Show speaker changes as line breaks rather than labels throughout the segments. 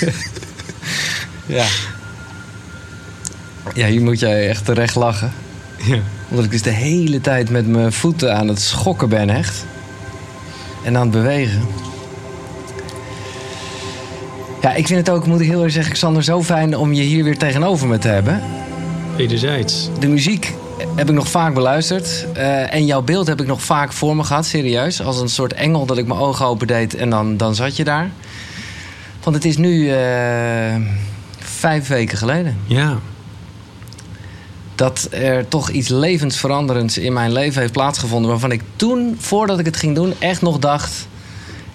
ja. Ja, hier moet jij echt terecht lachen.
Ja.
Omdat ik dus de hele tijd met mijn voeten aan het schokken ben, echt. En aan het bewegen. Ja, ik vind het ook, moet ik heel erg zeggen, Xander, zo fijn om je hier weer tegenover me te hebben.
Wederzijds.
De muziek heb ik nog vaak beluisterd. eh, en jouw beeld heb ik nog vaak voor me gehad, serieus. Als een soort engel dat ik mijn ogen open deed en dan, dan zat je daar. Want het is nu eh, vijf weken geleden
Ja.
dat er toch iets levensveranderends in mijn leven heeft plaatsgevonden. Waarvan ik toen, voordat ik het ging doen, echt nog dacht: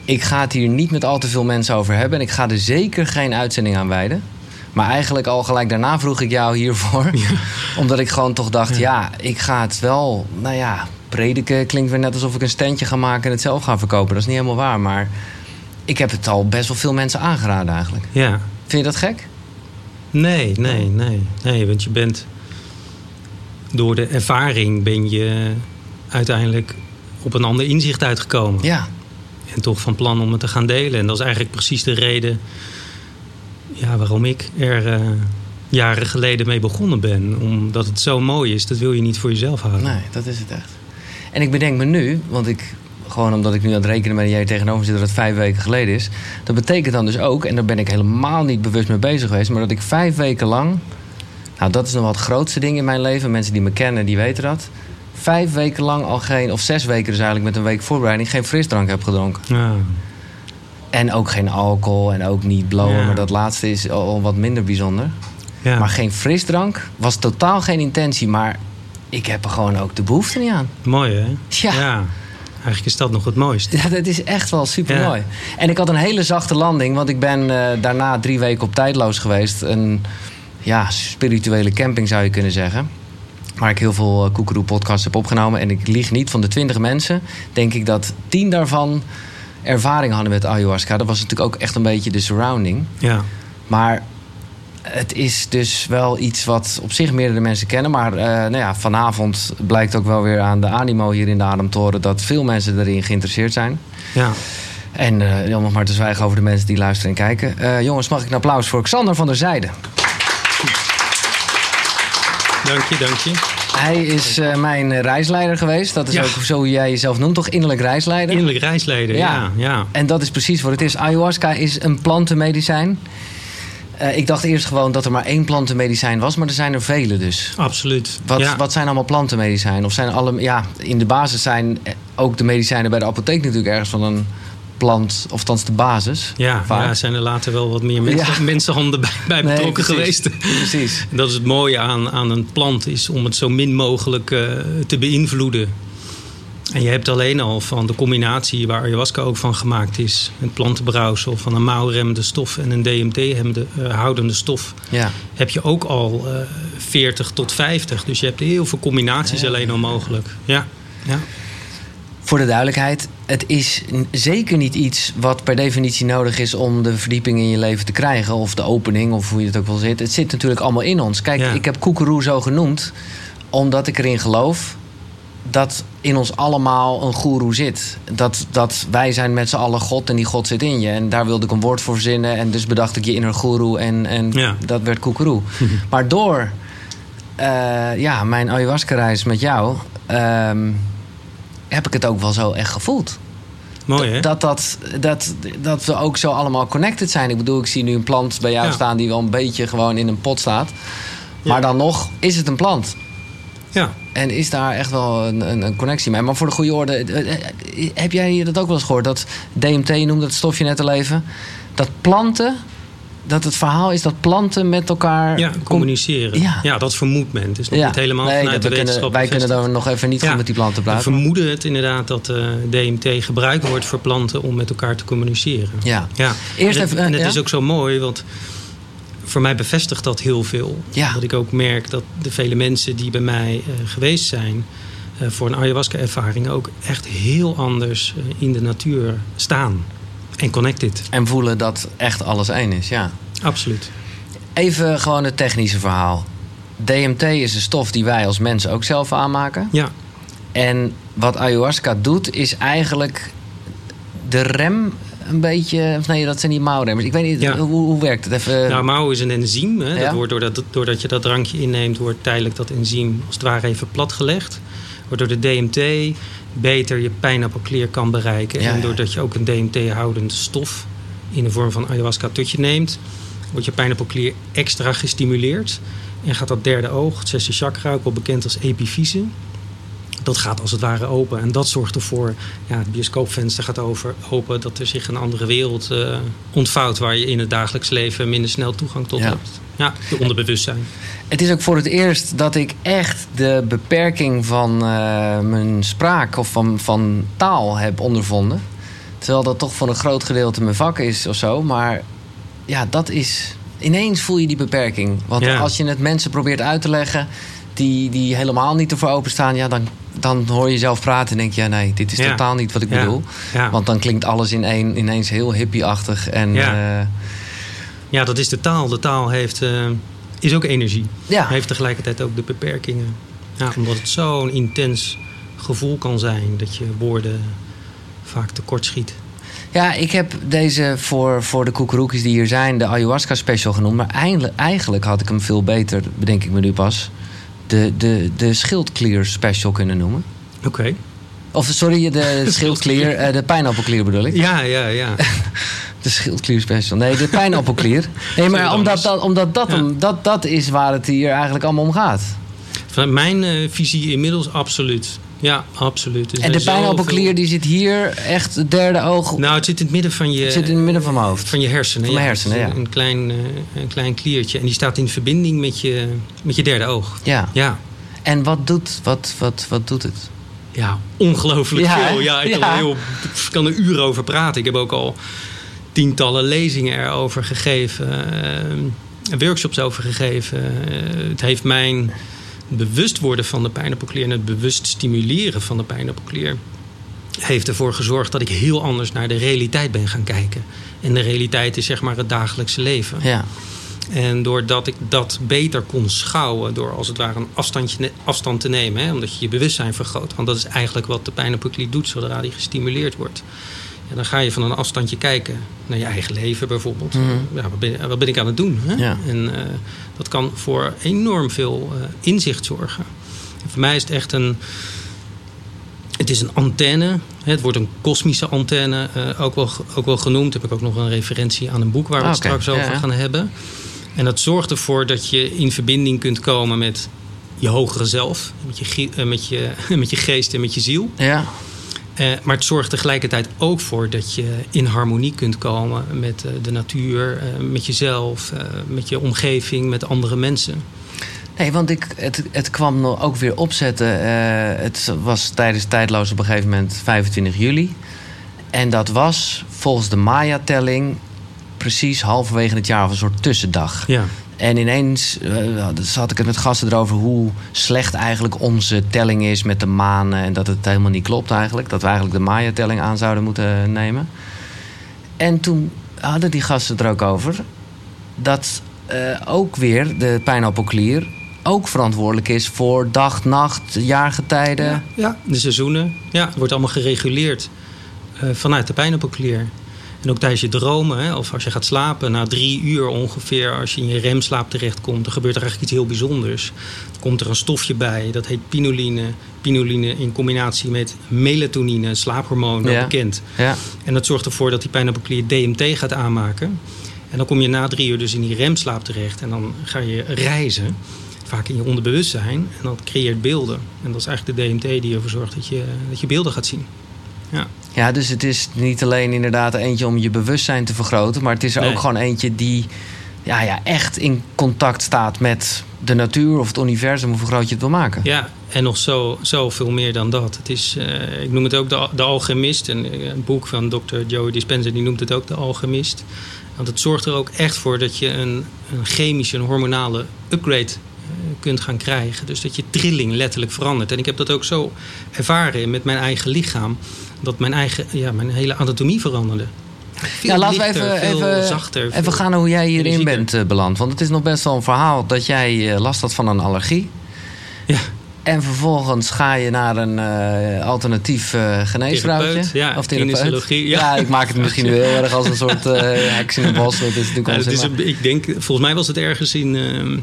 ik ga het hier niet met al te veel mensen over hebben. En ik ga er zeker geen uitzending aan wijden. Maar eigenlijk al gelijk daarna vroeg ik jou hiervoor. Omdat ik gewoon toch dacht: ja. ik ga het wel, nou ja, prediken klinkt weer net alsof ik een standje ga maken en het zelf ga verkopen. Dat is niet helemaal waar. Maar ik heb het al best wel veel mensen aangeraden eigenlijk.
Ja.
Vind je dat gek?
Nee, nee, nee. Nee, want je bent... Door de ervaring ben je uiteindelijk op een ander inzicht uitgekomen.
Ja.
En toch van plan om het te gaan delen. En dat is eigenlijk precies de reden ja, waarom ik er eh, jaren geleden mee begonnen ben. Omdat het zo mooi is, dat wil je niet voor jezelf houden.
Nee, dat is het echt. En ik bedenk me nu, want ik, gewoon omdat ik nu aan het rekenen ben dat jij tegenover zit dat het vijf weken geleden is. Dat betekent dan dus ook, en daar ben ik helemaal niet bewust mee bezig geweest, maar dat ik vijf weken lang. Nou, dat is nog wel het grootste ding in mijn leven. Mensen die me kennen, die weten dat. Vijf weken lang al geen, of zes weken dus eigenlijk met een week voorbereiding, geen frisdrank heb gedronken.
Ja.
En ook geen alcohol en ook niet blowen,
Ja.
maar dat laatste is al, al wat minder bijzonder.
Ja.
Maar geen frisdrank was totaal geen intentie, maar ik heb er gewoon ook de behoefte niet aan.
Mooi hè?
Ja.
Eigenlijk is dat nog het mooiste.
Ja, dat is echt wel super mooi. En ik had een hele zachte landing, want ik ben eh, daarna drie weken op tijdloos geweest. Een ja, spirituele camping zou je kunnen zeggen. Waar ik heel veel uh, Koekeroe podcasts heb opgenomen. En ik lieg niet, van de twintig mensen denk ik dat tien daarvan ervaring hadden met ayahuasca. Dat was natuurlijk ook echt een beetje de surrounding.
Ja.
Maar het is dus wel iets wat op zich meerdere mensen kennen. Maar eh, nou ja, vanavond blijkt ook wel weer aan de animo hier in de Ademtoren... dat veel mensen erin geïnteresseerd zijn.
Ja.
En uh, om nog maar te zwijgen over de mensen die luisteren en kijken. Uh, jongens, mag ik een applaus voor Xander van der Zijde.
Dank je, dank je.
Hij is uh, mijn reisleider geweest. Dat is ja. ook zo hoe jij jezelf noemt, toch? Innerlijk reisleider?
Innerlijk reisleider, ja. ja. ja.
En dat is precies wat het is. Ayahuasca is een plantenmedicijn. Uh, ik dacht eerst gewoon dat er maar één plantenmedicijn was, maar er zijn er vele dus.
Absoluut.
Wat, ja. wat zijn allemaal plantenmedicijnen? Of zijn alle, ja, in de basis zijn ook de medicijnen bij de apotheek natuurlijk ergens van een plant, of althans de basis.
Ja, ja zijn er later wel wat meer mensen, ja. mensenhanden bij, bij
nee,
betrokken
precies,
geweest.
Precies.
Dat is het mooie aan, aan een plant, is om het zo min mogelijk uh, te beïnvloeden. En je hebt alleen al van de combinatie waar ayahuasca ook van gemaakt is. Het plantenbrouwsel van een mouwremmende stof en een DMT-houdende uh, stof.
Ja.
Heb je ook al uh, 40 tot 50. Dus je hebt heel veel combinaties ja. alleen al mogelijk. Ja. ja.
Voor de duidelijkheid, het is zeker niet iets wat per definitie nodig is om de verdieping in je leven te krijgen. Of de opening, of hoe je het ook wil zit. Het zit natuurlijk allemaal in ons. Kijk, ik heb koekeroe zo genoemd, omdat ik erin geloof dat in ons allemaal een goeroe zit. Dat, dat wij zijn met z'n allen God en die God zit in je. En daar wilde ik een woord voor verzinnen. En dus bedacht ik je inner goeroe en, en
ja.
dat werd koekeroe. maar door uh, ja, mijn ayahuasca-reis met jou... Um, heb ik het ook wel zo echt gevoeld.
Mooi, hè?
Dat, dat, dat, dat we ook zo allemaal connected zijn. Ik bedoel, ik zie nu een plant bij jou
Ja.
staan... die wel een beetje gewoon in een pot staat. Maar dan nog is het een plant.
Ja.
En is daar echt wel een, een, een connectie mee. Maar voor de goede orde, eh, eh, heb jij dat ook wel eens gehoord? Dat DMT, je noemde het stofje net al even. Dat planten, dat het verhaal is dat planten met elkaar...
Ja, communiceren.
Ja.
Ja. dat vermoedt men. Het is nog
Ja.
niet helemaal
nee,
vanuit de
we kunnen,
wetenschap
wij kunnen daar nog even niet goed met die planten
We
praten.
vermoeden het inderdaad dat eh, DMT gebruikt wordt voor planten om met elkaar te communiceren.
Ja.
Ja.
Eerst
en het,
even,
en het is ook zo mooi, want voor mij bevestigt dat heel veel.
Ja.
Dat ik ook merk dat de vele mensen die bij mij eh, geweest zijn eh, voor een ayahuasca-ervaring ook echt heel anders eh, in de natuur staan. En connected.
En voelen dat echt alles één is, ja.
Absoluut.
Even gewoon het technische verhaal. DMT is een stof die wij als mensen ook zelf aanmaken.
Ja,
En wat ayahuasca doet, is eigenlijk de rem een beetje... Of nee, dat zijn die mouwremmers. Ik weet niet,
Ja.
hoe, hoe werkt het? Even,
Nou, mouw is een enzym. Hè.
Ja.
Dat wordt doordat, doordat je dat drankje inneemt, wordt tijdelijk dat enzym als het ware even platgelegd. Waardoor de DMT beter je pijnappelklier kan bereiken.
Ja,
en doordat je ook een DMT-houdende stof in de vorm van ayahuasca tot je neemt, wordt je pijnappelklier extra gestimuleerd. En gaat dat derde oog, het zesde chakra, ook wel bekend als epifyse, dat gaat als het ware open. En dat zorgt ervoor, ja, het bioscoopvenster gaat over, open, dat er zich een andere wereld eh, ontvouwt waar je in het dagelijks leven minder snel toegang tot
Ja.
hebt. Ja, de onderbewustzijn.
Het is ook voor het eerst dat ik echt de beperking van eh, mijn spraak of van, van taal heb ondervonden. Terwijl dat toch voor een groot gedeelte mijn vak is of zo. Maar ja, dat is. Ineens voel je die beperking. Want
Ja.
als je het mensen probeert uit te leggen die, die helemaal niet ervoor openstaan, ja, dan, dan hoor je jezelf praten en denk je, ja, nee, dit is
Ja.
totaal niet wat ik
Ja.
bedoel. Want dan klinkt alles in één, ineens heel hippie-achtig. En
Ja.
eh,
ja, dat is de taal. De taal heeft, eh, is ook energie.
ja.
heeft tegelijkertijd ook de beperkingen. Ja, omdat het zo'n intens gevoel kan zijn dat je woorden vaak tekort schiet.
Ja, ik heb deze voor, voor de koekeroekjes die hier zijn, de ayahuasca special genoemd. Maar eigenlijk, eigenlijk had ik hem veel beter, bedenk ik me nu pas, de, de, de schildklier special kunnen noemen.
Oké.
Of sorry, de schildklier, eh, de pijnappelklier bedoel ik.
Ja, ja, ja.
De schildklier special. Nee, de pijnappelklier. Nee, maar omdat, dat, omdat dat,
Ja.
dat, dat is waar het hier eigenlijk allemaal om gaat.
Vanuit mijn eh, visie inmiddels absoluut. Ja, absoluut. Er
En de pijnappelklier die zit hier, echt het derde oog,
Nou, het zit in het midden van je,
het zit in het midden van mijn hoofd.
van je hersenen.
Van mijn hersenen, ja.
Een klein, eh, een klein kliertje. En die staat in verbinding met je, met je derde oog.
Ja.
Ja.
En wat doet, wat, wat, wat doet het?
Ja, ongelooflijk
Ja,
veel. Ja, ik kan,
Ja.
er heel, ik kan er uren over praten. Ik heb ook al tientallen lezingen erover gegeven. eh, workshops over gegeven. Eh, het heeft mijn bewust worden van de pijnappelklier... en het bewust stimuleren van de pijnappelklier... heeft ervoor gezorgd dat ik heel anders naar de realiteit ben gaan kijken. En de realiteit is zeg maar het dagelijkse leven.
Ja.
En doordat ik dat beter kon schouwen, door als het ware een afstandje, afstand te nemen, hè, omdat je je bewustzijn vergroot. Want dat is eigenlijk wat de pijnappelklier doet zodra die gestimuleerd wordt. Ja, dan ga je van een afstandje kijken naar je eigen leven bijvoorbeeld.
Mhm.
Ja, wat, ben, wat ben ik aan het doen? Hè?
Ja.
En eh, dat kan voor enorm veel eh, inzicht zorgen. En voor mij is het echt een. Het is een antenne. Het wordt een kosmische antenne eh, ook, wel, ook wel genoemd. Heb ik ook nog een referentie aan een boek waar we het
Oké,
straks over
ja,
gaan hebben. En dat zorgt ervoor dat je in verbinding kunt komen met je hogere zelf. Met je, met je, met je geest en met je ziel.
Ja.
Eh, maar het zorgt tegelijkertijd ook voor dat je in harmonie kunt komen met eh, de natuur, eh, met jezelf, met je omgeving, met andere mensen.
Nee, want ik, het, het kwam nog ook weer opzetten. Het was tijdens tijdloos op een gegeven moment 25 juli. En dat was volgens de Maya-telling precies halverwege het jaar of een soort tussendag.
Ja,
En ineens eh, dus had ik het met gasten erover hoe slecht eigenlijk onze telling is met de manen. En dat het helemaal niet klopt eigenlijk. Dat we eigenlijk de Maya-telling aan zouden moeten nemen. En toen hadden die gasten er ook over. Dat eh, ook weer de pijnappelklier ook verantwoordelijk is voor dag, nacht, jaargetijden.
ja, ja, de seizoenen. Ja, het wordt allemaal gereguleerd eh, vanuit de pijnappelklier. En ook tijdens je dromen, hè, of als je gaat slapen, na drie uur ongeveer, als je in je remslaap terechtkomt, dan gebeurt er eigenlijk iets heel bijzonders. Er komt er een stofje bij, dat heet pinoline. Pinoline in combinatie met melatonine, een slaaphormoon, wel
Ja.
bekend.
Ja.
En dat zorgt ervoor dat die pijnappelklier DMT gaat aanmaken. En dan kom je na drie uur dus in die remslaap terecht. En dan ga je reizen, vaak in je onderbewustzijn. En dat creëert beelden. En dat is eigenlijk de DMT die ervoor zorgt dat je, dat je beelden gaat zien. Ja.
Ja, dus het is niet alleen inderdaad eentje om je bewustzijn te vergroten, maar het is er
Nee.
ook gewoon eentje die ja, ja, echt in contact staat met de natuur of het universum, hoe groot je het wil maken.
Ja, en nog zo, zoveel meer dan dat. Het is, eh, ik noem het ook de, de alchemist. En eh, een boek van Dr. Joey Dispenza die noemt het ook de alchemist. Want het zorgt er ook echt voor dat je een, een chemische, een hormonale upgrade eh, kunt gaan krijgen. Dus dat je trilling letterlijk verandert. En ik heb dat ook zo ervaren met mijn eigen lichaam. Dat mijn, eigen, ja, mijn hele anatomie veranderde. Veel
Ja, laten we
lichter,
even,
veel
even,
zachter.
even gaan naar hoe jij hierin bent eh, beland. Want het is nog best wel een verhaal dat jij eh, last had van een allergie.
Ja.
En vervolgens ga je naar een uh, alternatief uh, geneesvrouwtje.
Ja,
of therapeut.
kinesiologie, ja.
Ja. ik maak het misschien nu heel erg als een soort uh, heks in een bos. Dat is natuurlijk
Ja, is een- ik denk, volgens mij was het ergens in, ehm,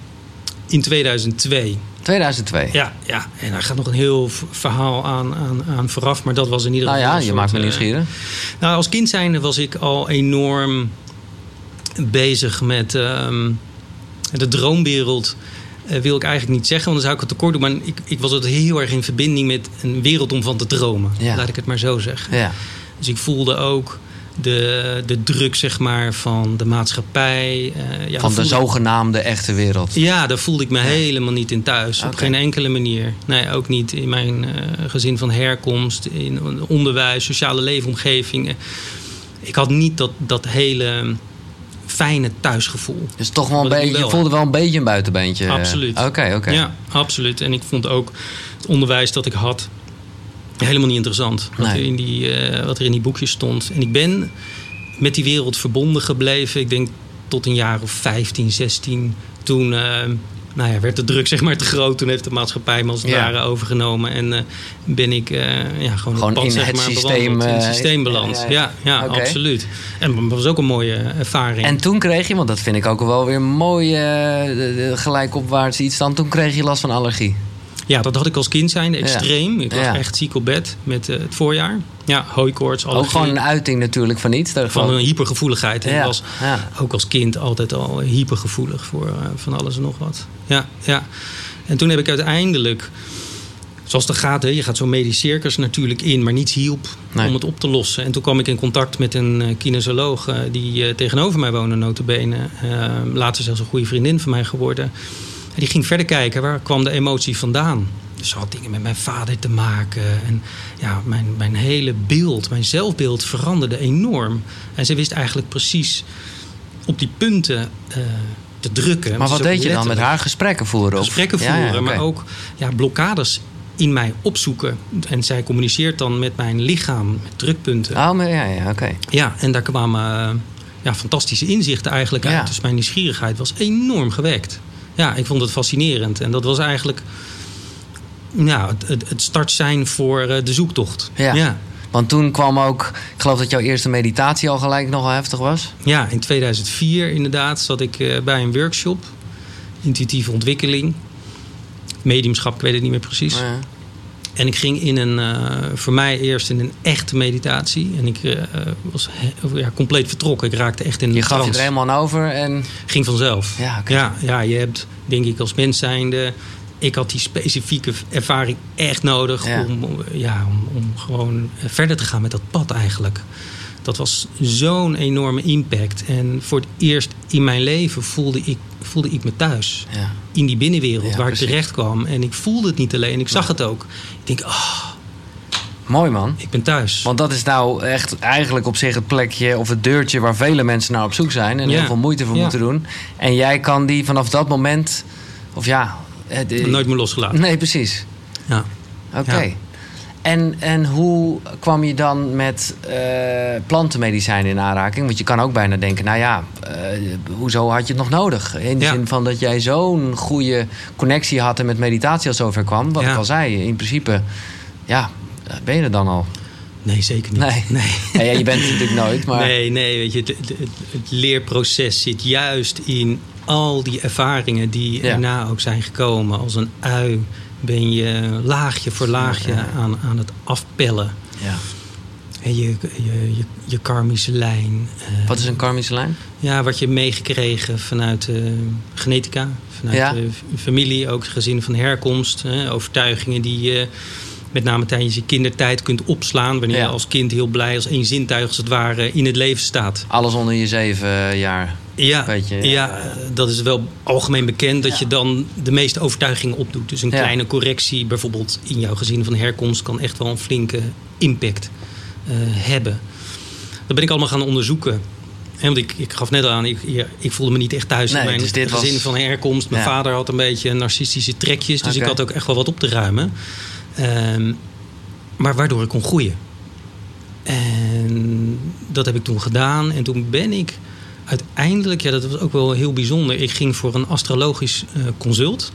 in 2002.
2002.
Ja, ja, en daar gaat nog een heel verhaal aan, aan, aan vooraf. Maar dat was in ieder
Nou
geval.
ja,
een
je maakt me
eh,
nieuwsgierig.
Nou, als kind zijnde was ik al enorm bezig met ehm, de droomwereld. eh, wil ik eigenlijk niet zeggen, want dan zou ik het tekort doen. Maar ik, ik was altijd heel erg in verbinding met een wereld om van te dromen.
Ja.
Laat ik het maar zo zeggen.
Ja.
Dus ik voelde ook de, de druk zeg maar, van de maatschappij. eh, ja,
Van de zogenaamde echte wereld.
Ja, daar voelde ik me helemaal niet in thuis. Op geen enkele manier. Nee, ook niet in mijn eh, gezin van herkomst, in onderwijs, sociale leefomgeving. Ik had niet dat, dat hele fijne thuisgevoel.
Dus toch wel een beetje, je voelde wel een beetje een buitenbeentje.
Absoluut.
Oké, oké.
Ja, absoluut. En ik vond ook het onderwijs dat ik had helemaal niet interessant. Wat,
Nee.
er in die, eh, wat er in die boekjes stond. En ik ben met die wereld verbonden gebleven. Ik denk tot een jaar of 15, 16. Toen eh, nou ja, werd de druk zeg maar te groot. Toen heeft de maatschappij me als het
Ja.
ware overgenomen. En eh, ben ik eh, ja, gewoon
in
zeg
het
maar,
systeem,
bewandeld. In het systeem beland.
ja,
Ja, absoluut. En dat was ook een mooie ervaring.
En toen kreeg je, want dat vind ik ook wel weer mooi, de gelijkopwaarts iets dan. Toen kreeg je last van allergie.
Ja, dat had ik als kind zijn, extreem. Ik
Ja.
echt ziek op bed met eh, het voorjaar. Ja, hooikoorts,
Ook
allergie.
gewoon een uiting natuurlijk van iets. Daar
van een hypergevoeligheid. En was ook als kind altijd al hypergevoelig voor eh, van alles en nog wat. Ja, ja. En toen heb ik uiteindelijk, zoals dat gaat, hè, je gaat zo'n medisch circus natuurlijk in, maar niets hielp
Nee.
om het op te lossen. En toen kwam ik in contact met een eh, kinesoloog die tegenover mij woonde, notabene. Eh, later zelfs een goede vriendin van mij geworden. En die ging verder kijken, waar kwam de emotie vandaan? Dus ze had dingen met mijn vader te maken. En ja, mijn, mijn hele beeld, mijn zelfbeeld veranderde enorm. En ze wist eigenlijk precies op die punten eh, te drukken.
Maar wat deed je dan met haar? Gesprekken voeren? of-
gesprekken
Ja,
voeren, maar ook ja, blokkades in mij opzoeken. En zij communiceert dan met mijn lichaam, met drukpunten.
Oh, maar ja, ja, oké.
Ja, en daar kwamen ja, fantastische inzichten eigenlijk uit.
Ja.
Dus mijn nieuwsgierigheid was enorm gewekt. Ja, ik vond het fascinerend. En dat was eigenlijk ja, het, het, start zijn voor eh, de zoektocht.
Ja.
ja.
Want toen kwam ook, ik geloof dat jouw eerste meditatie al gelijk nogal heftig was.
Ja, in 2004 inderdaad zat ik eh, bij een workshop. Intuïtieve ontwikkeling. Mediumschap, ik weet het niet meer precies.
Ja.
En ik ging in een, eh, voor mij eerst in een echte meditatie. En ik eh, was he- ja, compleet vertrokken. Ik raakte echt in een
Je gaf je er helemaal aan over en
Ging vanzelf.
Ja,
ja, ja, je hebt, denk ik, als mens zijnde... Ik had die specifieke ervaring echt nodig
Ja.
Om- ja, om, om gewoon verder te gaan met dat pad eigenlijk. Dat was zo'n enorme impact. En voor het eerst in mijn leven voelde ik, voelde ik me thuis.
ja.
In die binnenwereld
Ja,
waar
precies.
ik terecht kwam. En ik voelde het niet alleen, ik zag het ook. Ik denk, ah,
mooi man.
ik ben thuis.
Want dat is nou echt eigenlijk op zich het plekje of het deurtje waar vele mensen naar op zoek zijn en
Ja.
heel veel moeite voor
Ja.
moeten doen. En jij kan die vanaf dat moment, of ja, het-
Nooit meer losgelaten.
Nee, precies.
Ja.
Oké. En, en hoe kwam je dan met eh, plantenmedicijnen in aanraking? Want je kan ook bijna denken, nou ja, eh, hoezo had je het nog nodig? In de
Ja.
zin van dat jij zo'n goede connectie had en met meditatie al zover kwam. Wat
Ja.
ik al zei, in principe, ja, ben je er dan al?
Nee, zeker niet.
Nee.
nee.
Ja, ja, je bent het natuurlijk nooit, maar...
Nee, nee, weet je, het, het, het leerproces zit juist in al die ervaringen die erna ook zijn gekomen. Als een ui ben je laagje voor laagje aan, aan het afpellen.
Ja.
En je, je, je, je karmische lijn. eh,
Wat is een karmische lijn?
Ja, wat je meegekregen vanuit eh, genetica, vanuit
Ja.
de f- familie, ook gezin van herkomst. Overtuigingen die je met name tijdens je kindertijd kunt opslaan. Wanneer
Ja.
je als kind heel blij als één zintuig als het ware in het leven staat.
Alles onder je zeven jaar.
Ja,
ja.
ja, dat is wel algemeen bekend dat
Ja.
je dan de meeste overtuigingen opdoet. Dus een
Ja.
kleine correctie bijvoorbeeld in jouw gezin van herkomst kan echt wel een flinke impact eh, hebben. Dat ben ik allemaal gaan onderzoeken. Want ik, ik gaf net al aan, ik, ja, ik voelde me niet echt thuis
Nee,
in mijn
dus dit
gezin
was-
van herkomst. Mijn
Ja.
vader had een beetje narcistische trekjes, dus ik had ook echt wel wat op te ruimen. Ehm, maar waardoor ik kon groeien. En dat heb ik toen gedaan. En toen ben ik uiteindelijk, ja, dat was ook wel heel bijzonder. Ik ging voor een astrologisch eh, consult.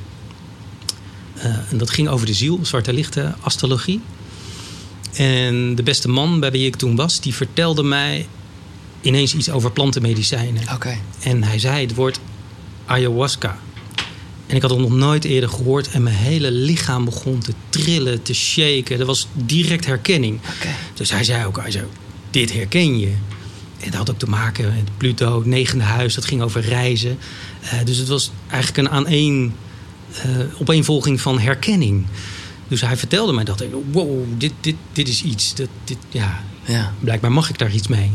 Eh, en dat ging over de ziel, zwarte lichten, astrologie. En de beste man bij wie ik toen was, die vertelde mij ineens iets over plantenmedicijnen.
Oké.
En hij zei het woord ayahuasca. En ik had het nog nooit eerder gehoord. En mijn hele lichaam begon te trillen, te shaken. Dat was direct herkenning.
Oké.
Dus hij zei ook, hij zei, dit herken je. En dat had ook te maken met Pluto, het negende huis. Dat ging over reizen. Eh, dus het was eigenlijk een aaneen, eh opeenvolging van herkenning. Dus hij vertelde mij dat. Wow, dit, dit, dit is iets. Dat, dit, ja,
Ja.
blijkbaar mag ik daar iets mee.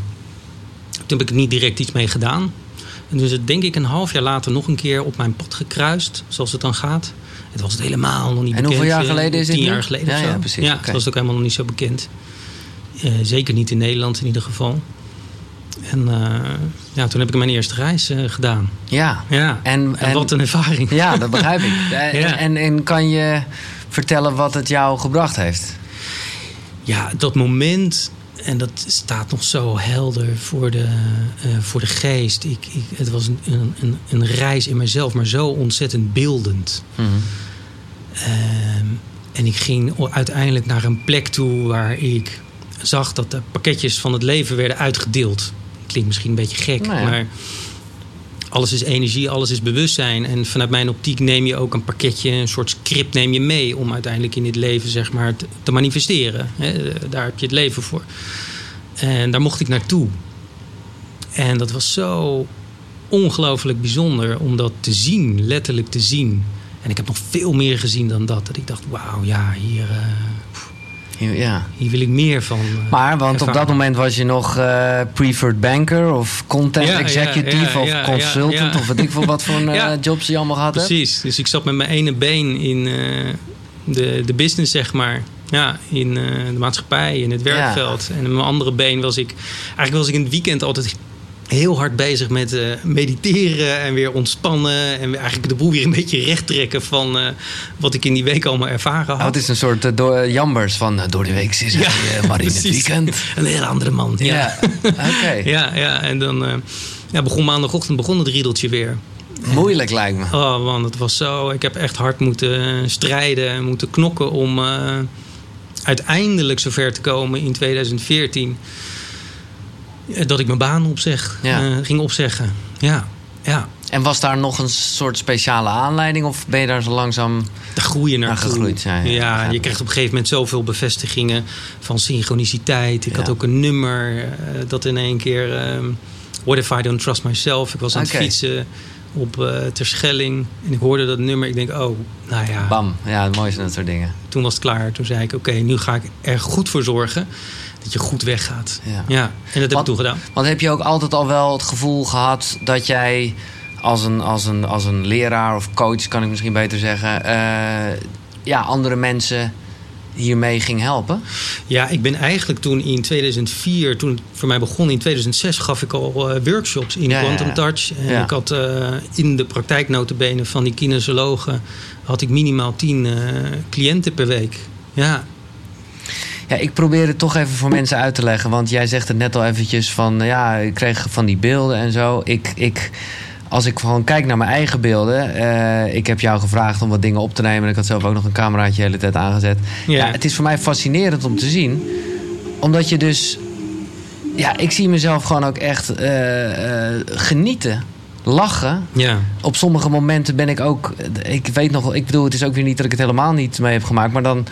Toen heb ik er niet direct iets mee gedaan. En dus het denk ik een half jaar later nog een keer op mijn pad gekruist, zoals het dan gaat. Het was het helemaal nog niet
En
bekend.
hoeveel jaar
eh,
geleden is dit
Tien jaar geleden
Ja,
of zo.
ja, precies,
Ja, het was ook helemaal nog niet zo bekend. Zeker niet in Nederland in ieder geval. En eh, ja, toen heb ik mijn eerste reis eh, gedaan.
Ja.
Ja,
En,
en, wat een ervaring.
Ja, dat begrijp ik. En,
Ja.
en, en kan je vertellen wat het jou gebracht heeft?
Ja, dat moment, en dat staat nog zo helder voor de, eh, voor de geest. Ik, ik, het was een, een, een, een reis in mezelf, maar zo ontzettend beeldend.
Mhm.
Ehm, en ik ging uiteindelijk naar een plek toe waar ik zag dat de pakketjes van het leven werden uitgedeeld. Klinkt misschien een beetje gek,
Nou ja.
maar alles is energie, alles is bewustzijn. En vanuit mijn optiek neem je ook een pakketje, een soort script neem je mee om uiteindelijk in dit leven zeg maar, te, te manifesteren. Hè, daar heb je het leven voor. En daar mocht ik naartoe. En dat was zo ongelooflijk bijzonder om dat te zien, letterlijk te zien. En ik heb nog veel meer gezien dan dat. Dat ik dacht, wauw, ja, hier, eh,
Ja.
hier wil ik meer van. eh,
Maar, want op dat moment was je nog eh, preferred banker of content
Ja,
executive
ja,
of consultant of weet ik veel wat voor eh,
Ja.
jobs je allemaal hebt.
Precies, dus ik zat met mijn ene been in eh, de, de business, zeg maar. Ja, in eh, de maatschappij, in het werkveld. En met mijn andere been was ik... Eigenlijk was ik in het weekend altijd heel hard bezig met eh, mediteren en weer ontspannen. En eigenlijk de boel weer een beetje recht trekken van eh, wat ik in die week allemaal ervaren had.
Oh, het is een soort eh, door, jambers van door de week is maar in het weekend.
Een hele andere man. Ja,
Ja, oké.
ja, ja. en dan ja, begon maandagochtend begon het riedeltje weer.
Moeilijk lijkt me.
Oh man, het was zo. Ik heb echt hard moeten strijden en moeten knokken om uiteindelijk zover te komen in 2014. Eh, Dat ik mijn baan opzeg,
Ja.
eh, ging opzeggen. Ja, ja.
En was daar nog een soort speciale aanleiding of ben je daar zo langzaam...
Daar groei je
Naar gegroeid, ja, ja.
je krijgt op een gegeven moment zoveel bevestigingen van synchroniciteit. Ik had ook een nummer eh, dat in één keer... ehm, What if I don't trust myself? Ik was aan het fietsen op eh Terschelling. En ik hoorde dat nummer. Ik denk, oh, nou ja.
Bam, ja, het mooiste dat soort dingen.
toen was het klaar. Toen zei ik, oké, nu ga ik er goed voor zorgen dat je goed weggaat.
Ja.
Ja, en dat heb
Wat-
ik toen gedaan.
Want heb je ook altijd al wel het gevoel gehad dat jij als een, als een, als een leraar of coach, kan ik misschien beter zeggen, eh, ja, andere mensen hiermee ging helpen?
Ja, ik ben eigenlijk toen in 2004, toen het voor mij begon in 2006, gaf ik al eh, workshops in
Ja,
Quantum
ja.
Touch. En ik had eh, in de praktijknotenbenen van die kinesiologen had ik minimaal 10 eh, cliënten per week. Ja,
Ja, ik probeer het toch even voor mensen uit te leggen. Want jij zegt het net al eventjes van... eh, Ja, ik kreeg van die beelden en zo. Ik, ik, als ik gewoon kijk naar mijn eigen beelden... eh, ik heb jou gevraagd om wat dingen op te nemen. En ik had zelf ook nog een cameraatje de hele tijd aangezet. Ja.
Ja.
het is voor mij fascinerend om te zien. Omdat je dus... Ja, ik zie mezelf gewoon ook echt eh, genieten. Lachen.
ja.
Op sommige momenten ben ik ook. Ik weet nog ik bedoel, het is ook weer niet dat ik het helemaal niet mee heb gemaakt. Maar dan,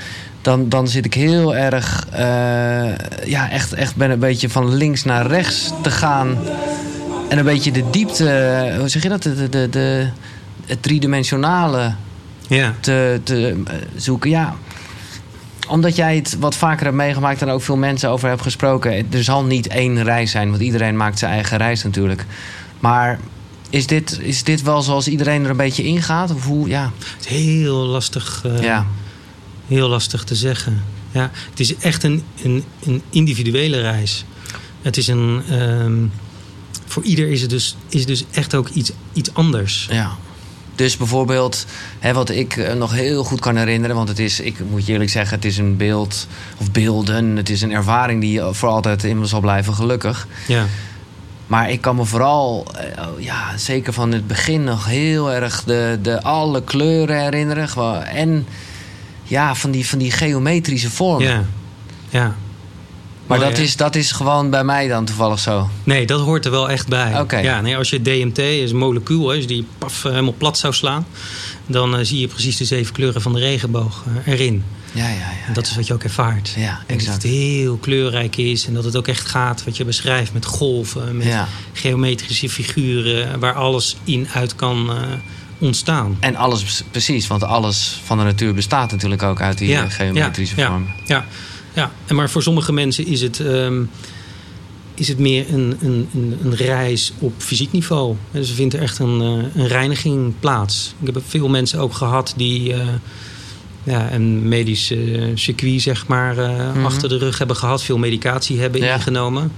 dan, dan zit ik heel erg. eh, ja, echt, echt ben een beetje van links naar rechts te gaan. En een beetje de diepte. Hoe zeg je dat? De, de, de, het driedimensionale
ja.
te, te eh, zoeken. Ja. Omdat jij het wat vaker hebt meegemaakt en ook veel mensen over hebt gesproken. Er zal niet één reis zijn, want iedereen maakt zijn eigen reis natuurlijk. Maar is dit, is dit wel zoals iedereen er een beetje ingaat? Of hoe? Ja.
Het is heel lastig, eh,
ja.
Heel lastig te zeggen. Ja, het is echt een, een, een individuele reis. Het is een. ehm, voor ieder is het dus, is dus echt ook iets, iets anders.
ja. Dus bijvoorbeeld, hè, wat ik eh, nog heel goed kan herinneren, want het is, ik moet je eerlijk zeggen, het is een beeld of beelden. Het is een ervaring die voor altijd in me zal blijven, gelukkig.
Ja,
Maar ik kan me vooral, eh, oh, ja, zeker van het begin nog heel erg de, de alle kleuren herinneren. En ja, van die, van die geometrische vormen.
Ja, ja.
Maar
Mooi,
dat
hè?
is, dat is gewoon bij mij dan toevallig zo.
Nee, dat hoort er wel echt bij.
Oké.
Ja, nee, als je DMT is een molecuul, hè, als je die paf, eh, helemaal plat zou slaan, dan eh, zie je precies de zeven kleuren van de regenboog eh, erin.
Ja, ja, ja.
En dat is wat je ook ervaart.
Ja,
En dat
exact.
het heel kleurrijk is en dat het ook echt gaat wat je beschrijft met golven, met
Ja.
geometrische figuren, waar alles in uit kan ontstaan.
En alles, precies, want alles van de natuur bestaat natuurlijk ook uit die eh, geometrische
ja,
vormen.
Ja, ja. En maar voor sommige mensen is het, ehm, is het meer een, een, een, een reis op fysiek niveau. Dus er vindt er echt een, eh, een reiniging plaats. Ik heb veel mensen ook gehad die eh, ja, een medisch circuit zeg maar,
Mhm.
achter de rug hebben gehad. Veel medicatie hebben
Ja.
ingenomen.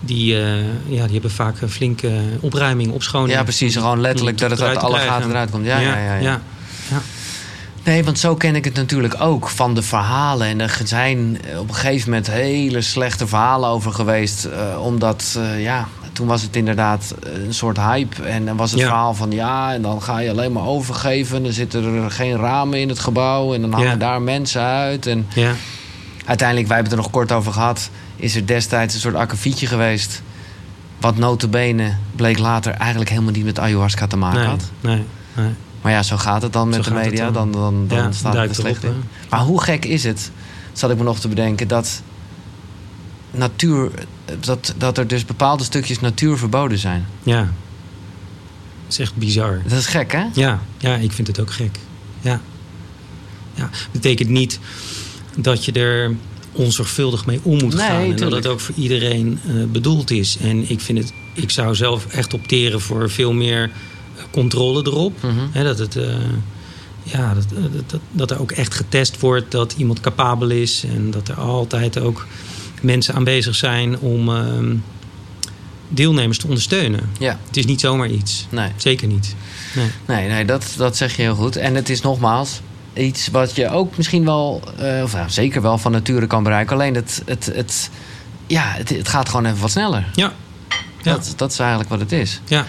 Die, eh, ja, die hebben vaak een flinke opruiming, opschoning.
Ja, precies. Gewoon letterlijk dat het uit alle
krijgen.
gaten eruit komt. Ja, ja, ja. ja.
ja. ja.
Nee, want zo ken ik het natuurlijk ook van de verhalen. En er zijn op een gegeven moment hele slechte verhalen over geweest. eh, omdat, eh, ja, toen was het inderdaad een soort hype. En dan was het verhaal van ja, en dan ga je alleen maar overgeven. Dan zitten er geen ramen in het gebouw. En dan hangen daar mensen uit. En
ja.
uiteindelijk, wij hebben het er nog kort over gehad. Is er destijds een soort akkefietje geweest. Wat notabene bleek later eigenlijk helemaal niet met ayahuasca te maken
Nee,
had.
nee, nee.
Maar ja, zo gaat het dan met
Zo
de media.
dan.
Dan, dan,
Ja,
staat het er slecht
erop,
in. Maar hoe gek is het, zat ik me nog te bedenken, dat natuur, dat, dat er dus bepaalde stukjes natuur verboden zijn.
Ja. Dat is echt bizar.
Dat is gek, hè?
Ja, ja, ik vind het ook gek. Ja. ja. Betekent niet dat je er onzorgvuldig mee om moet
Nee,
gaan. En dat het ook voor iedereen eh, bedoeld is. En ik vind het, ik zou zelf echt opteren voor veel meer eh, controle erop. Hè, dat het. eh, ja, dat, dat, dat, dat er ook echt getest wordt dat iemand capabel is. En dat er altijd ook mensen aanwezig zijn om ehm, deelnemers te ondersteunen.
Ja,
Het is niet zomaar iets.
nee.
Zeker niet. Nee.
Nee, nee dat, dat zeg je heel goed. En het is nogmaals iets wat je ook misschien wel, eh, of zeker wel van nature kan bereiken. Alleen het, het, het, ja, het, het gaat gewoon even wat sneller.
Ja. Ja.
Dat, dat is eigenlijk wat het is.
Ja.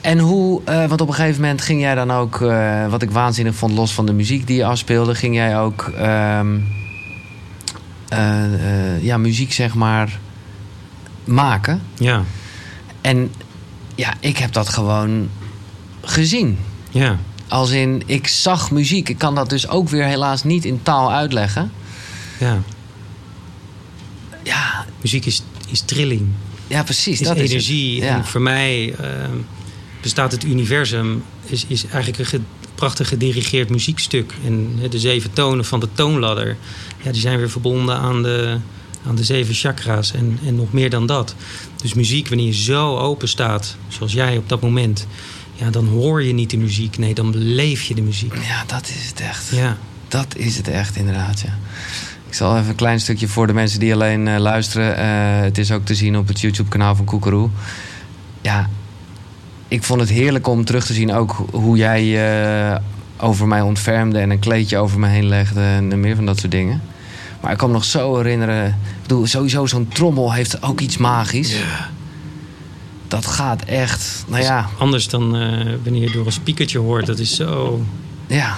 En hoe, eh, want op een gegeven moment ging jij dan ook, eh, wat ik waanzinnig vond, los van de muziek die je afspeelde, ging jij ook ehm, eh, eh, ja, muziek zeg maar maken.
Ja.
En ja, ik heb dat gewoon gezien.
Ja.
Als in, ik zag muziek. Ik kan dat dus ook weer helaas niet in taal uitleggen.
Ja.
Ja,
Muziek is, is trilling.
ja precies.
Is
dat
energie.
Is. Ja.
En voor mij eh, bestaat het universum... Is, is eigenlijk een ge- prachtig gedirigeerd muziekstuk. En de zeven tonen van de toonladder... Ja, die zijn weer verbonden aan de, aan de zeven chakra's. En, en nog meer dan dat. Dus muziek, wanneer je zo open staat... zoals jij op dat moment... Ja, dan hoor je niet de muziek. Nee, dan beleef je de muziek.
ja, dat is het echt.
Ja.
Dat is het echt, inderdaad. Ja. Ik zal even een klein stukje voor de mensen die alleen eh, luisteren. Eh, het is ook te zien op het YouTube-kanaal van Koekeroe. Ja, ik vond het heerlijk om terug te zien ook hoe jij eh, over mij ontfermde en een kleedje over me heen legde en meer van dat soort dingen. Maar ik kan me nog zo herinneren. Ik bedoel, sowieso zo'n trommel heeft ook iets magisch. Dat gaat echt. Nou ja,
Anders dan eh, wanneer je door een speakertje hoort. Dat is zo
ja.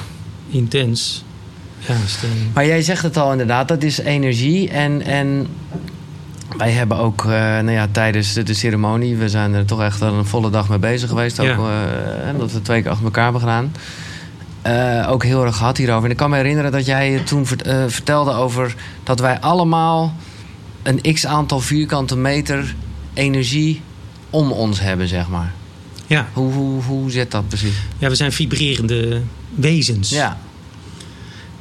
intens. Ja, de-
Maar jij zegt het al inderdaad, dat is energie. En, en wij hebben ook eh, nou ja, tijdens de, de ceremonie... we zijn er toch echt wel een volle dag mee bezig geweest. Ook,
Ja.
eh, omdat we twee keer achter elkaar hebben gedaan. Eh, ook heel erg gehad hierover. En ik kan me herinneren dat jij toen vert- eh, vertelde over... dat wij allemaal een x-aantal vierkante meter energie om ons hebben, zeg maar.
ja.
Hoe, hoe, hoe zit dat precies?
ja, we zijn vibrerende wezens.
Ja,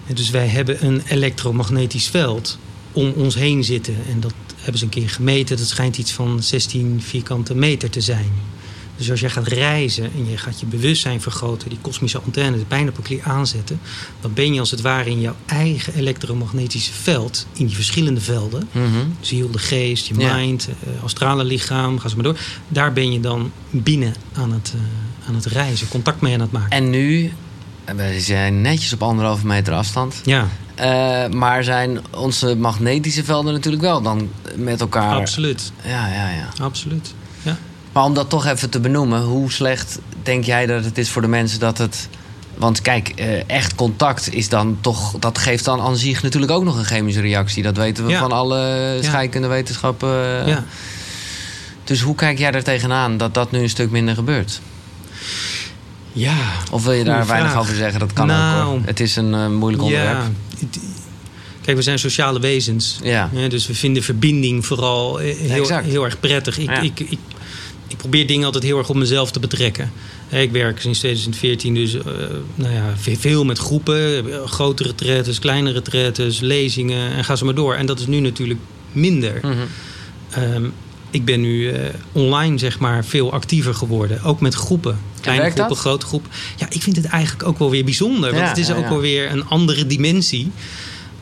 En Dus wij hebben een elektromagnetisch veld om ons heen zitten. En dat hebben ze een keer gemeten. Dat schijnt iets van 16 vierkante meter te zijn. Dus als jij gaat reizen en je gaat je bewustzijn vergroten, die kosmische antenne, de pijnappelklier aanzetten, dan ben je als het ware in jouw eigen elektromagnetische veld, in die verschillende velden,
mhm.
ziel, de geest, je
Ja.
mind, eh, astrale lichaam, ga zo maar door. Daar ben je dan binnen aan het, eh, aan het reizen, contact mee aan het maken.
En nu, We zijn netjes op anderhalve meter afstand.
Ja,
Eh, maar zijn onze magnetische velden natuurlijk wel dan met elkaar.
absoluut.
Ja, ja, ja.
Absoluut.
Maar om dat toch even te benoemen, hoe slecht denk jij dat het is voor de mensen dat het. Want kijk, eh, echt contact is dan toch. Dat geeft dan aan zich natuurlijk ook nog een chemische reactie. Dat weten we
Ja.
van alle scheikunde wetenschappen.
ja.
Dus hoe kijk jij er tegenaan dat dat nu een stuk minder gebeurt?
Ja,
Of wil je daar weinig
vraag.
over zeggen? Dat kan ook
Nou,
hoor. Het is een eh, moeilijk onderwerp.
Ja. Kijk, we zijn sociale wezens.
Ja.
dus we vinden verbinding vooral eh, heel,
Exact.
heel erg prettig. Ik,
Ja.
ik, ik, ik probeer dingen altijd heel erg op mezelf te betrekken. Ik werk sinds 2014 dus eh, nou ja, ve- veel met groepen. eh, Grote retretes, kleine retretes, lezingen en ga zo maar door. En dat is nu natuurlijk minder.
Mhm.
Ehm, ik ben nu eh, online zeg maar veel actiever geworden. Ook met groepen. Kleine groepen,
dat?
grote groepen. Ja, ik vind het eigenlijk ook wel weer bijzonder. Want het is
ja,
ook wel weer een andere dimensie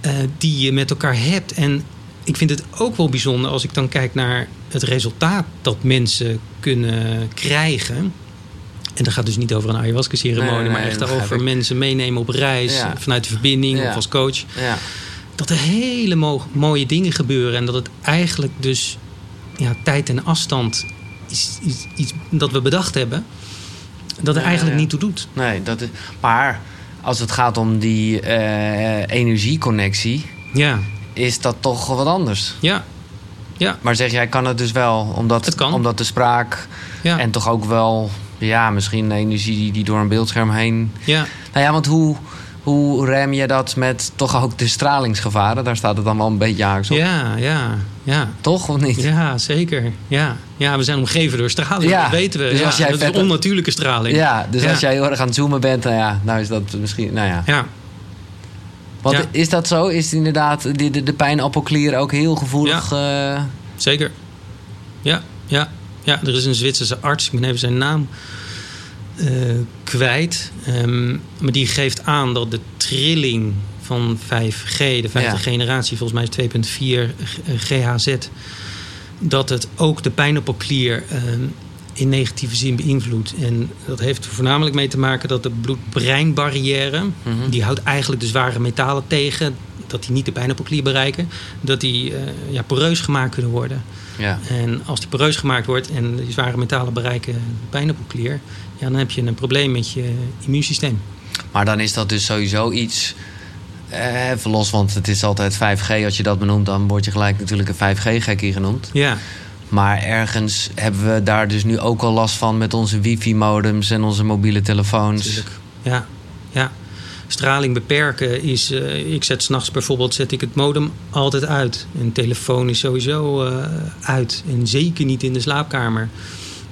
eh, die je met elkaar hebt. En ik vind het ook wel bijzonder als ik dan kijk naar het resultaat dat mensen kunnen krijgen. En dat gaat dus niet over een ayahuasca-ceremonie,
Nee, nee,
maar echt over
ik.
mensen meenemen op reis
Ja.
vanuit de verbinding
Ja.
of als coach
Ja.
dat er hele mo- mooie dingen gebeuren. En dat het eigenlijk dus ja, tijd en afstand is, is iets dat we bedacht hebben. Dat er eigenlijk niet toe doet.
Nee, dat is. Maar als het gaat om die eh, energieconnectie,
Ja,
is dat toch wat anders.
ja, ja,
Maar zeg jij, kan het dus wel, omdat, omdat de spraak
ja.
en toch ook wel, ja, misschien de energie die, die door een beeldscherm heen.
ja.
Nou ja, want hoe, hoe rem je dat met toch ook de stralingsgevaren? Daar staat het dan wel een beetje haaks op.
Ja, ja, ja.
Toch of niet?
Ja, zeker. Ja. ja, we zijn omgeven door straling,
Ja,
dat weten we.
dus
ja,
als jij
dat is onnatuurlijke straling.
Ja, dus
Ja.
als jij heel erg aan het zoomen bent, nou ja, nou is dat misschien, nou ja.
ja.
Want
Ja.
is dat zo? Is inderdaad de, de, de pijnappelklier ook heel gevoelig? eh,
Zeker. Ja, ja, ja. Er is een Zwitserse arts, ik ben even zijn naam eh, kwijt. Ehm, maar die geeft aan dat de trilling van 5G, de vijfde
Ja.
generatie, volgens mij is 2.4 GHz, dat het ook de pijnappelklier ehm, in negatieve zin beïnvloedt. En dat heeft er voornamelijk mee te maken dat de bloed-breinbarrière,
Mhm.
die houdt eigenlijk de zware metalen tegen, dat die niet de pijnappelklier bereiken, dat die eh, ja, poreus gemaakt kunnen worden.
ja.
En als die poreus gemaakt wordt en die zware metalen bereiken de pijnappelklier, ja, dan heb je een probleem met je immuunsysteem.
Maar dan is dat dus sowieso iets. eh, Even los, want het is altijd 5G. Als je dat benoemt, dan word je gelijk natuurlijk een 5G-gekkie genoemd.
Ja,
Maar ergens hebben we daar dus nu ook al last van met onze wifi-modems en onze mobiele telefoons.
natuurlijk. Ja, ja. Straling beperken is. eh, ik zet s'nachts bijvoorbeeld zet ik het modem altijd uit. En telefoon is sowieso eh, uit. En zeker niet in de slaapkamer.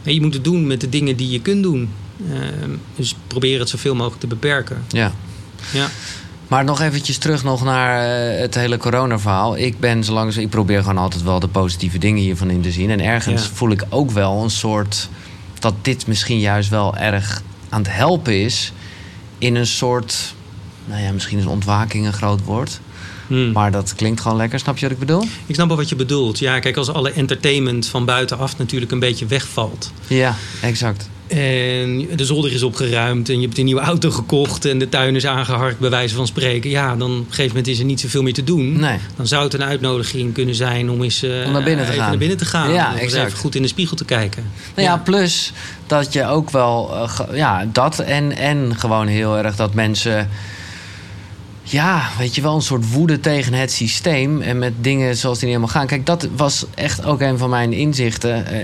En je moet het doen met de dingen die je kunt doen. Ehm, dus probeer het zoveel mogelijk te beperken.
Ja.
Ja,
Maar nog eventjes terug nog naar eh, het hele corona-verhaal. Ik ben zolang ik probeer gewoon altijd wel de positieve dingen hiervan in te zien. En ergens
Ja.
voel ik ook wel een soort dat dit misschien juist wel erg aan het helpen is in een soort, nou ja, misschien is ontwaking een groot woord,
Hmm.
maar dat klinkt gewoon lekker. Snap je wat ik bedoel?
Ik snap wel wat je bedoelt. Ja, kijk, als alle entertainment van buitenaf natuurlijk een beetje wegvalt.
Ja, exact.
En de zolder is opgeruimd en je hebt een nieuwe auto gekocht en de tuin is aangeharkt, bij wijze van spreken. Ja, dan op een gegeven moment is er niet zoveel meer te doen.
Nee.
Dan zou het een uitnodiging kunnen zijn om eens eh,
Om naar binnen te
even
gaan.
naar binnen te gaan.
Ja, exact.
even goed in de spiegel te kijken.
Nou ja, plus dat je ook wel, eh, ja, dat en, en gewoon heel erg dat mensen, ja, weet je wel, een soort woede tegen het systeem en met dingen zoals die niet helemaal gaan. Kijk, dat was echt ook een van mijn inzichten, eh,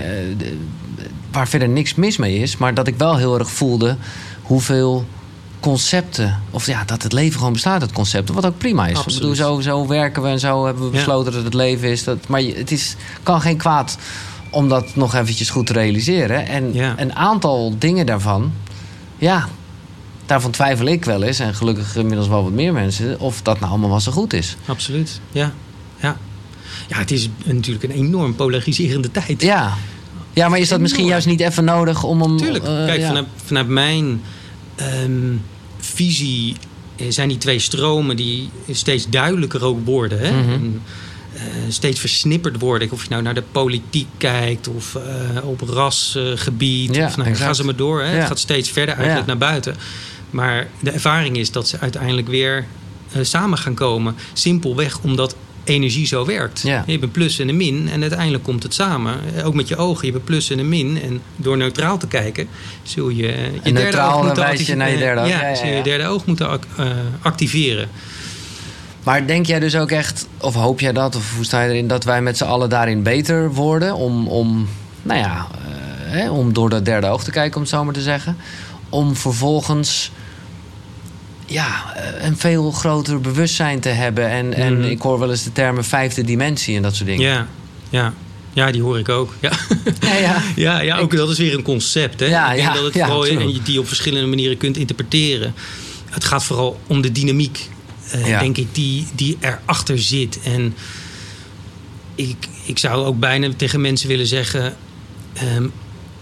waar verder niks mis mee is, maar dat ik wel heel erg voelde hoeveel concepten, of ja, dat het leven gewoon bestaat uit concepten, wat ook prima is.
Absoluut.
Ik bedoel, zo, zo werken we en zo hebben we
Ja.
besloten dat het leven is. Dat, maar het is, kan geen kwaad om dat nog eventjes goed te realiseren. En
Ja.
een aantal dingen daarvan, ja, daarvan twijfel ik wel eens. En gelukkig inmiddels wel wat meer mensen, of dat nou allemaal wel zo goed is.
Absoluut. Ja. Ja. ja, het is natuurlijk een enorm polariserende tijd.
Ja, ja maar is dat misschien juist niet even nodig om hem...
Tuurlijk.
eh,
Kijk,
ja.
vanuit, vanuit mijn ehm, visie eh, zijn die twee stromen die steeds duidelijker ook worden. Hè? En, eh, steeds versnipperd worden. Of je nou naar de politiek kijkt of op rasgebied.
Ja,
of nou, ga
exact.
ze maar door. Hè?
Ja.
Het gaat steeds verder eigenlijk
Ja.
naar buiten. Maar de ervaring is dat ze uiteindelijk weer samen gaan komen. Simpelweg omdat energie zo werkt.
Ja.
Je hebt een plus en een min en uiteindelijk komt het samen. Eh, Ook met je ogen, je hebt een plus en een min. En door neutraal te kijken, zul je eh, je derde
neutraal,
oog moeten
naar je derde oog.
Ja,
Ja, ja,
zul je derde oog moeten ac- eh, activeren.
Maar denk jij dus ook echt, of hoop jij dat, of hoe sta je erin, dat wij met z'n allen daarin beter worden? Om, om nou ja, eh, om door dat derde oog te kijken, om het zo maar te zeggen. Om vervolgens ja, eh, een veel groter bewustzijn te hebben. En, en
Mhm.
ik hoor wel eens de termen vijfde dimensie en dat soort dingen.
Ja, ja. ja, die hoor ik ook. Ja.
ja. ja.
Ja, ja ook dat is weer een concept. Hè?
Ja,
ik denk dat het vooral en je die op verschillende manieren kunt interpreteren. Het gaat vooral om de dynamiek, eh, denk ik, die, die erachter zit. En ik, ik zou ook bijna tegen mensen willen zeggen. ehm,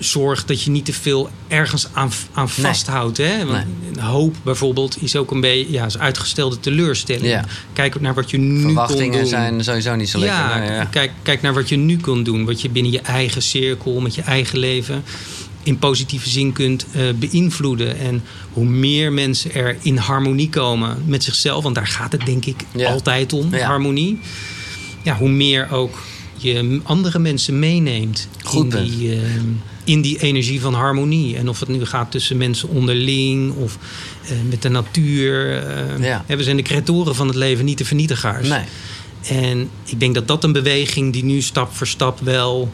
zorg dat je niet te veel ergens aan, aan
Nee.
vasthoudt. Hè? Want hoop bijvoorbeeld is ook een beetje ja, is uitgestelde teleurstelling.
Ja.
Kijk naar wat je nu kon
Verwachtingen
doen.
zijn sowieso niet zo lekker.
Ja. Kijk, kijk naar wat je nu kunt doen. Wat je binnen je eigen cirkel, met je eigen leven... in positieve zin kunt eh, beïnvloeden. En hoe meer mensen er in harmonie komen met zichzelf... want daar gaat het denk ik
Ja.
altijd om,
Ja.
harmonie. Ja, hoe meer ook je andere mensen meeneemt...
Goed
in die, eh, in die energie van harmonie. En of het nu gaat tussen mensen onderling... of eh, met de natuur. eh,
Ja.
We zijn de creatoren van het leven, niet de vernietigaars.
Nee.
En ik denk dat dat een beweging die nu stap voor stap wel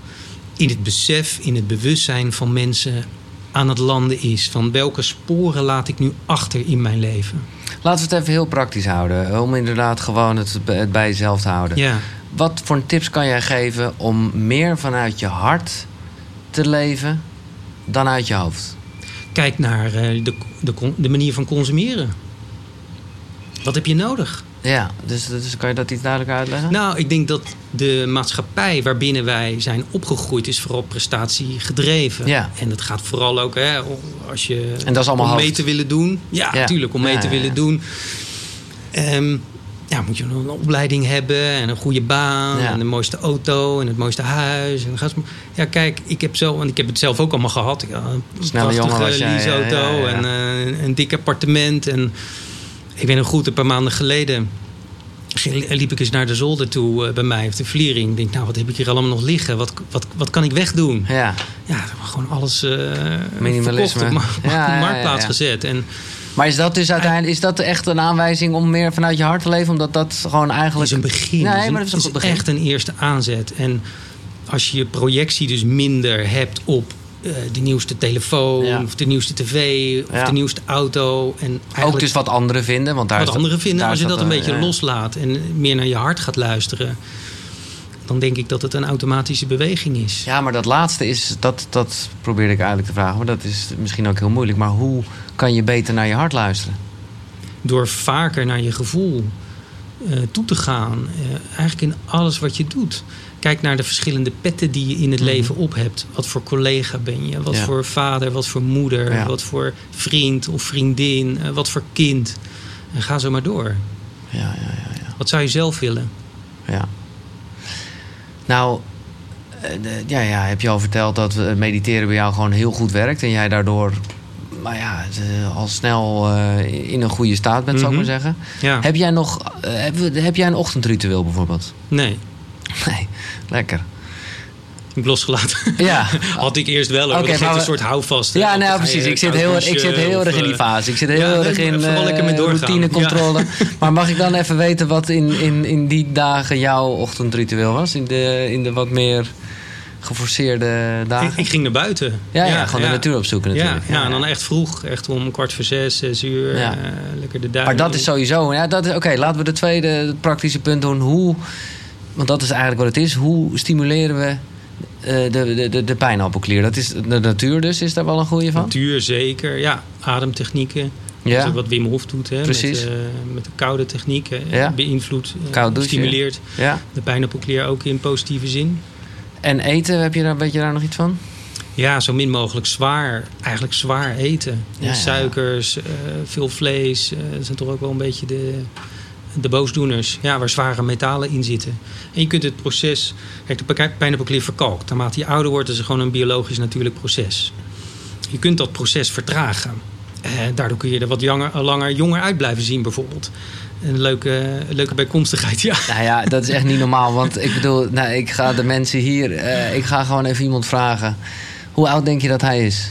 in het besef, in het bewustzijn van mensen aan het landen is. Van welke sporen laat ik nu achter in mijn leven?
Laten we het even heel praktisch houden. Om inderdaad gewoon het, het bij jezelf te houden.
Ja,
Wat voor tips kan jij geven om meer vanuit je hart te leven dan uit je hoofd?
kijk naar eh, de, de, de manier van consumeren. Wat heb je nodig?
Ja, dus, dus kan je dat iets duidelijker uitleggen?
Nou, ik denk dat de maatschappij waarbinnen wij zijn opgegroeid... is vooral prestatiegedreven.
Ja.
En dat gaat vooral ook hè, als je...
En dat is allemaal
om mee te willen doen. Ja,
Ja.
natuurlijk, om mee
Ja,
te willen doen. Ehm, ja, moet je een opleiding hebben en een goede baan...
Ja.
en de mooiste auto en het mooiste huis. En dan ja, kijk, ik heb, zo, want ik heb het zelf ook allemaal gehad. Ja, een
Snelle
prachtige leaseauto
ja, ja.
en eh, een dik appartement. En ik weet nog goed, een paar maanden geleden ging- liep ik eens naar de zolder toe eh, bij mij, of de vliering. Ik denk, nou, wat heb ik hier allemaal nog liggen? Wat, wat, wat kan ik wegdoen?
Ja,
Ja, gewoon alles eh
Minimalisme.
verkocht op
ja,
marktplaats gezet. En
maar is dat dus uiteindelijk is dat echt een aanwijzing om meer vanuit je hart te leven? Omdat dat gewoon
het
eigenlijk.
is een begin.
Nee,
Het is een-
maar dat is een
het
begin.
echt een eerste aanzet. En als je je projectie dus minder hebt op eh, de nieuwste telefoon...
Ja.
of de nieuwste tv, of
Ja.
de nieuwste auto... en
Ook dus wat anderen vinden. Want daar
wat
is
anderen vinden.
daar
Als
is
je dat een beetje
ja.
loslaat en meer naar je hart gaat luisteren... dan denk ik dat het een automatische beweging is.
Ja, maar dat laatste is, dat, dat probeerde ik eigenlijk te vragen. Maar dat is misschien ook heel moeilijk. Maar hoe kan je beter naar je hart luisteren?
Door vaker naar je gevoel eh, toe te gaan. eh, eigenlijk in alles wat je doet. Kijk naar de verschillende petten die je in het
Mhm.
leven op hebt. Wat voor collega ben je? Wat
Ja.
voor vader? Wat voor moeder?
Ja.
Wat voor vriend of vriendin? eh, wat voor kind? En ga zo maar door.
Ja, ja, ja. ja.
Wat zou je zelf willen?
Ja. Nou, ja, ja, heb je al verteld dat mediteren bij jou gewoon heel goed werkt. En jij daardoor maar ja, al snel eh, in een goede staat bent, zou ik
Mhm.
maar zeggen.
Ja.
Heb jij nog eh, heb, heb jij een ochtendritueel bijvoorbeeld?
Nee,
Nee, lekker.
losgelaten.
Ja.
Had ik eerst wel.
Oké, maar
een soort houvast.
Ja, nou precies. Ik zit heel, erg- ik zit heel erg in die
eh,
fase. Ik zit heel
ja,
erg in
doorgaan.
routinecontrole. Maar mag ik dan even weten wat in, in, in die dagen jouw ochtendritueel was? In de, in de wat meer geforceerde dagen?
Ik, ik ging naar buiten.
ja, ja, gewoon de natuur opzoeken
Ja,
natuurlijk.
ja, en dan echt vroeg. Echt om kwart voor zes, zes uur.
Ja.
eh, lekker de duinen.
Maar dat is sowieso... Ja, dat is- Oké, laten we de tweede praktische punt doen. Hoe, want dat is eigenlijk wat het is. Hoe stimuleren we eh, de, de, de, de pijnappelklier? Dat is de natuur dus. Is daar wel een goede van?
Natuur zeker. Ja, ademtechnieken.
Ja,
wat Wim Hof doet. Hè,
Precies.
Met, eh, met de koude techniek. eh,
Ja.
Beïnvloedt,
douchen.
stimuleert
ja.
de pijnappelklier ook in positieve zin.
En eten, heb je daar, weet je daar nog iets van?
Ja, zo min mogelijk zwaar. Eigenlijk zwaar eten.
Ja.
Suikers, eh, veel vlees. eh, dat zijn toch ook wel een beetje de, de boosdoeners. Ja, waar zware metalen in zitten. En je kunt het proces... Kijk, de pij- pijnappelklier verkalkt. Naarmate je ouder wordt, is het gewoon een biologisch natuurlijk proces. Je kunt dat proces vertragen. Eh, daardoor kun je er wat jonger, langer jonger uit blijven zien, bijvoorbeeld. Een leuke, leuke bijkomstigheid, ja.
Nou ja, dat is echt niet normaal. Want ik bedoel, nou, ik ga de mensen hier... eh, ik ga gewoon even iemand vragen. Hoe oud denk je dat hij is?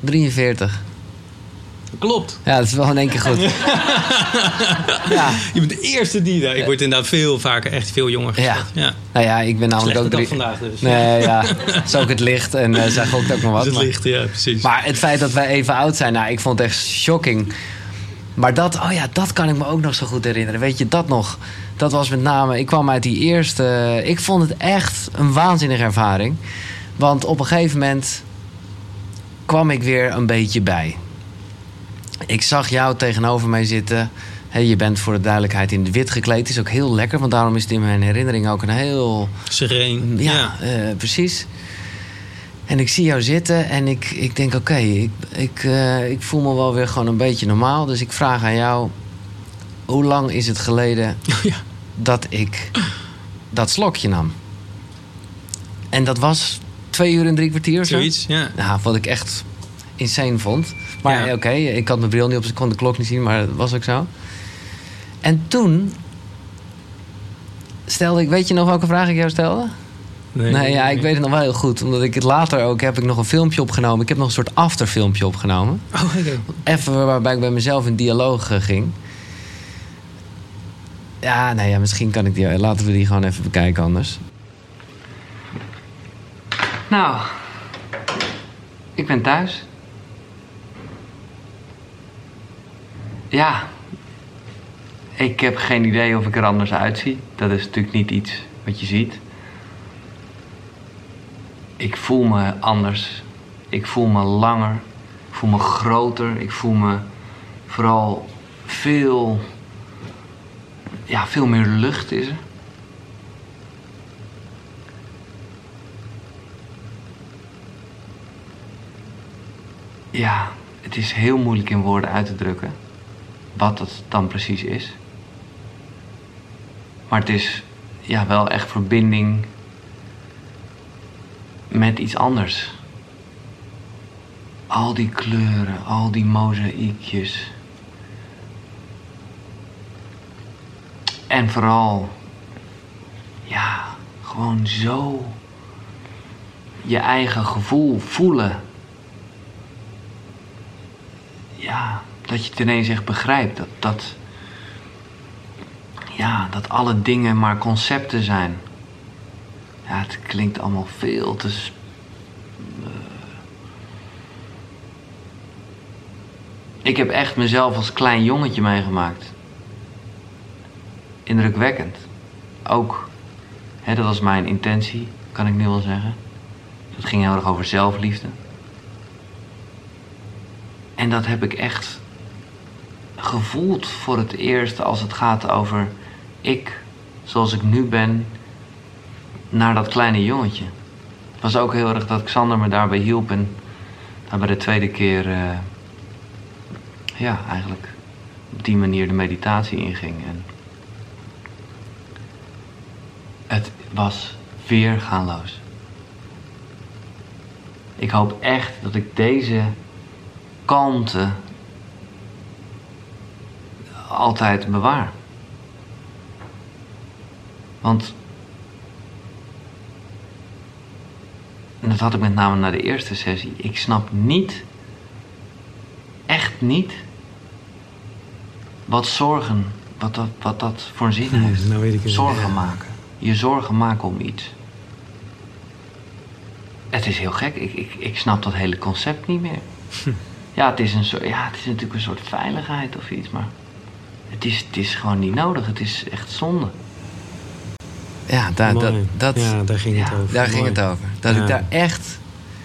43.
Klopt.
Ja, dat is wel in één keer goed. ja.
Je bent de eerste die daar. Ik word inderdaad veel vaker echt veel jonger
Ja. Nou ja, ik ben namelijk
Slechte
ook drie...
vandaag dus.
Nee, ja. Het is ook het licht en eh zij gokt ook nog wat.
Het
maar-
licht, ja, precies.
Maar het feit dat wij even oud zijn, nou, ik vond het echt shocking. Maar dat, oh ja, dat kan ik me ook nog zo goed herinneren. Weet je, dat nog. Dat was met name, ik kwam uit die eerste. Ik vond het echt een waanzinnige ervaring. Want op een gegeven moment kwam ik weer een beetje bij. Ik zag jou tegenover mij zitten. Je bent voor de duidelijkheid in het wit gekleed. Is ook heel lekker, want daarom is het in mijn herinnering ook een heel
Sereen.
ja,
Ja.
eh, precies. En ik zie jou zitten en ik, ik denk: oké, ik, ik, eh, ik voel me wel weer gewoon een beetje normaal. Dus ik vraag aan jou: hoe lang is het geleden
ja.
dat ik dat slokje nam? En dat was twee uur en drie kwartier of zo?
Zoiets, ja.
Nou, wat ik echt insane vond. Maar
Ja.
oké, ik had mijn bril niet op, dus ik kon de klok niet zien, maar dat was ook zo. En toen stelde ik, weet je nog welke vraag ik jou stelde? Nee, ja, ik weet het nog wel heel goed. Omdat ik het later ook heb ik nog een filmpje opgenomen. Ik heb nog een soort afterfilmpje opgenomen.
Oh.
Even waarbij ik bij mezelf in dialoog eh, ging. Ja, nou ja, misschien kan ik die... Laten we die gewoon even bekijken anders. Nou, ik ben thuis. Ja, ik heb geen idee of ik er anders uitzie. Dat is natuurlijk niet iets wat je ziet. Ik voel me anders. Ik voel me langer. Ik voel me groter. Ik voel me vooral veel. Ja, veel meer lucht is er. Ja, het is heel moeilijk in woorden uit te drukken wat het dan precies is. Maar het is ja, wel echt verbinding met iets anders. Al die kleuren, al die mozaïekjes. En vooral, ja, gewoon zo je eigen gevoel voelen. Ja, dat je het ineens echt begrijpt. Dat, dat, ja, dat alle dingen maar concepten zijn. Ja, het klinkt allemaal veel te. eh. Ik heb echt mezelf als klein jongetje meegemaakt. Indrukwekkend. Ook, hè, dat was mijn intentie, kan ik nu wel zeggen. Het ging heel erg over zelfliefde. En dat heb ik echt gevoeld voor het eerst als het gaat over ik, zoals ik nu ben, naar dat kleine jongetje. Het was ook heel erg dat Xander me daarbij hielp en bij de tweede keer, eh, ja, eigenlijk op die manier de meditatie inging. En het was weergaanloos. Ik hoop echt dat ik deze kalmte altijd bewaar. Want. En dat had ik met name na de eerste sessie. Ik snap niet, echt niet, wat zorgen, wat dat, wat dat voor een zin heeft.
nou weet ik het.
Zorgen maken. Je zorgen maken om iets. Het is heel gek. Ik, ik, ik snap dat hele concept niet meer. Ja, het is, een soort, ja, het is natuurlijk een soort veiligheid of iets, maar het is, het is gewoon niet nodig. Het is echt zonde. Ja, daar, dat, dat,
Ja, daar ging het
ja,
over.
Daar ging het over. Dat
Ja.
ik daar echt.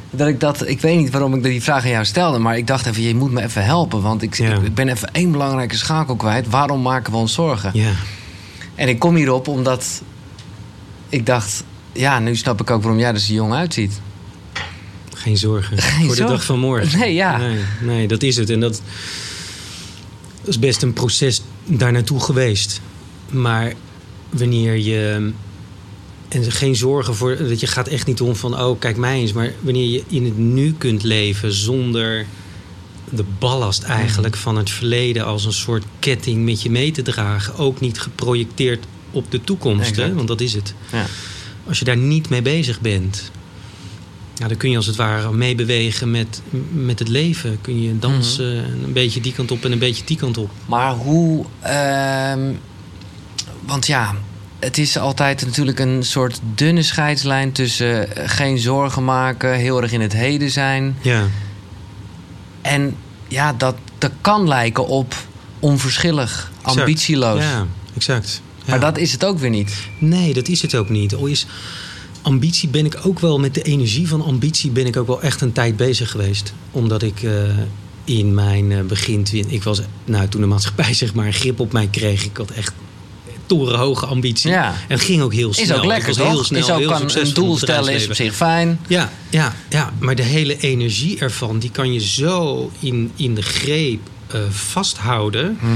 Dat ik dat. Ik weet niet waarom ik die vraag aan jou stelde, maar ik dacht even: je moet me even helpen. Want ik, ik ben even één belangrijke schakel kwijt. Waarom maken we ons zorgen?
Ja.
En ik kom hierop omdat ik dacht: ja, nu snap ik ook waarom jij er zo jong uitziet.
Geen zorgen.
Geen
Voor de dag van morgen.
Nee, ja.
Nee, nee, dat is het. En dat is best een proces daar naartoe geweest. Maar wanneer je En geen zorgen voor dat je gaat echt niet om van oh kijk mij eens, maar wanneer je in het nu kunt leven zonder de ballast eigenlijk van het verleden als een soort ketting met je mee te dragen, ook niet geprojecteerd op de toekomst, hè? want dat is het.
Ja.
Als je daar niet mee bezig bent, ja, dan kun je als het ware meebewegen met, met het leven. Kun je dansen, een beetje die kant op en een beetje die kant op.
Maar hoe. ehm, want ja, het is altijd natuurlijk een soort dunne scheidslijn tussen eh, geen zorgen maken, heel erg in het heden zijn.
Ja,
En ja, dat, dat kan lijken op onverschillig, ambitieloos.
Ja, exact. Ja.
Maar dat is het ook weer niet.
Nee, dat is het ook niet. Al is ambitie ben ik ook wel met de energie van ambitie ben ik ook wel echt een tijd bezig geweest. Omdat ik eh, in mijn eh, begin, ik was nou toen de maatschappij zeg maar een grip op mij kreeg, ik had echt torenhoge ambitie.
Ja.
En het ging ook heel snel.
Is ook lekker,
was
toch?
heel snel,
is ook
heel
kan,
succesvol
een doel stellen is op zich fijn.
Ja, ja, ja, maar de hele energie ervan, die kan je zo in, in de greep eh, vasthouden.
Mhm.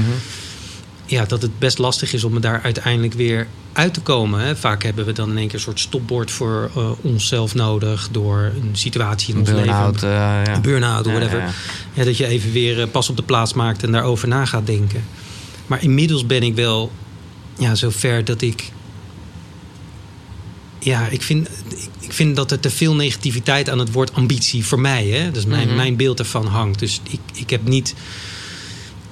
Ja, dat het best lastig is om er daar uiteindelijk weer uit te komen. Hè. Vaak hebben we dan in één keer een soort stopbord voor eh, onszelf nodig door een situatie in ons
Burn-out.
leven.
eh, ja.
Een burn-out of
Ja,
whatever.
ja,
dat je even weer pas op de plaats maakt en daarover na gaat denken. Maar inmiddels ben ik wel ja, zover dat ik. Ja, ik vind, ik- vind dat er te veel negativiteit aan het woord ambitie voor mij. Hè? Dus mijn,
Mhm.
mijn beeld ervan hangt. Dus ik, ik heb niet.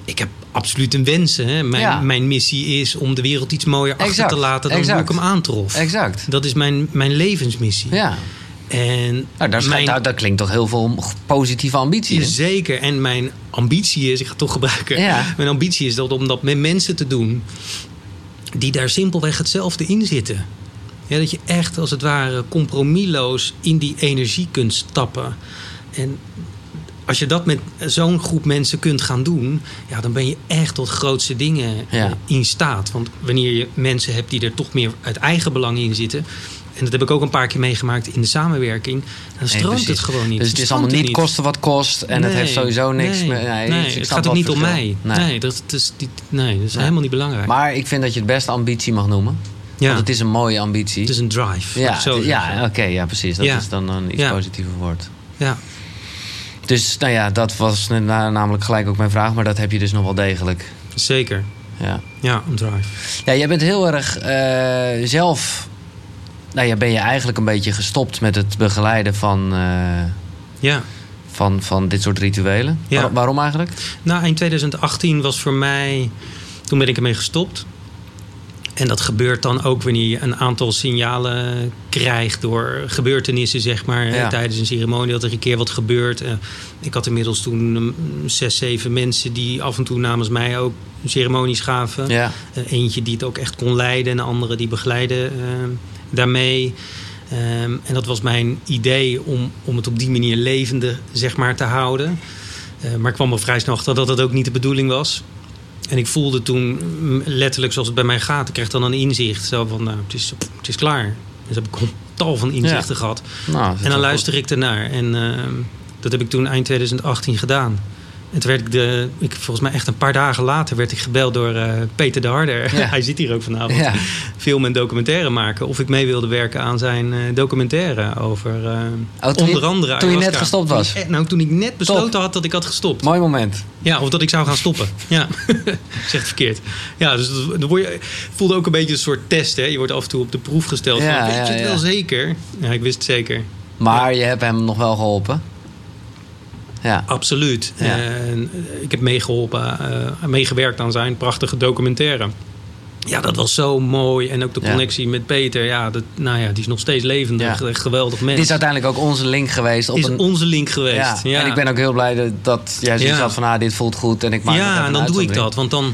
Ik heb absoluut een wens. Hè? Mijn,
Ja.
mijn missie is om de wereld iets mooier achter te laten dan hoe ik hem aantrof.
Exact.
Dat is mijn, mijn levensmissie.
Ja.
En
Nou, daar,
mijn-
klinkt toch heel veel positieve ambitie.
Zeker. En mijn ambitie is, ik ga het toch gebruiken.
Ja.
Mijn ambitie is dat om dat met mensen te doen die daar simpelweg hetzelfde in zitten. Ja, dat je echt als het ware compromisloos in die energie kunt stappen. En als je dat met zo'n groep mensen kunt gaan doen, ja, dan ben je echt tot grootste dingen
Ja.
in staat. Want wanneer je mensen hebt die er toch meer uit eigen belang in zitten. En dat heb ik ook een paar keer meegemaakt in de samenwerking. Dan stroomt het gewoon niet.
Dus het is allemaal niet kosten wat kost. En het heeft sowieso niks
nee,
meer. Nee,
het gaat ook niet om mij.
Nee.
Dat, is, nee, dat is helemaal niet belangrijk.
Maar ik vind dat je het best ambitie mag noemen.
ja,
Want het is een mooie ambitie.
het is een drive.
ja,
zo
ja oké, ja, precies. Dat
Ja.
is dan een iets
Ja.
positiever woord.
ja.
Dus nou ja, dat was na- namelijk gelijk ook mijn vraag. Maar dat heb je dus nog wel degelijk.
zeker.
Ja,
Ja, een drive.
ja jij bent heel erg eh, zelf... Nou ja, ben je eigenlijk een beetje gestopt met het begeleiden van, eh,
Ja.
van, van dit soort rituelen.
Ja.
Waar- waarom eigenlijk?
Nou, eind 2018 was voor mij... Toen ben ik ermee gestopt. En dat gebeurt dan ook wanneer je een aantal signalen krijgt... door gebeurtenissen, zeg maar.
Ja.
Tijdens een ceremonie dat er een keer wat gebeurt. Eh, ik had inmiddels toen mm, zes, zeven mensen... die af en toe namens mij ook ceremonies gaven.
Ja,
Eh, eentje die het ook echt kon leiden en de andere die begeleidde eh, daarmee. Ehm, en dat was mijn idee om, om het op die manier levende zeg maar, te houden. Eh, maar ik kwam al vrij snel achter dat dat ook niet de bedoeling was. En ik voelde toen letterlijk zoals het bij mij gaat. Ik kreeg dan een inzicht. Zo van, nou, het is, het is klaar. Dus heb ik een tal van inzichten gehad.
nou,
En dan luister ik ernaar. En ehm, dat heb ik toen eind 2018 gedaan. En toen werd ik, de, ik, volgens mij echt een paar dagen later, werd ik gebeld door eh, Peter de Harder.
Ja.
Hij zit hier ook vanavond.
Ja.
Film en documentaire maken. Of ik mee wilde werken aan zijn eh, documentaire over eh,
Oh,
onder andere
toen je net gestopt was?
Toen ik- nou, toen ik net besloten had dat ik had gestopt.
Mooi moment.
Ja, of dat ik zou gaan stoppen. Ja, zegt verkeerd. Ja, dus dan word je, voelde ook een beetje een soort test. Hè? Je wordt af en toe op de proef gesteld.
Ja,
van, weet je het wel zeker? Ja, ik wist het zeker.
Maar je hebt hem nog wel geholpen. Ja.
Absoluut.
Ja.
En eh, ik heb meegeholpen, eh, meegewerkt aan zijn prachtige documentaire. Ja, dat was zo mooi. En ook de
Ja.
connectie met Peter. Ja, dat, nou ja, die is nog steeds levendig.
Ja.
Geweldig mens.
Dit is uiteindelijk ook onze link geweest. Op
is
een,
onze link geweest.
ja.
Ja,
En ik ben ook heel blij dat, jij zoiets had van... Ah, dit voelt goed en ik maak
ja en dan doe ik dat. Want dan...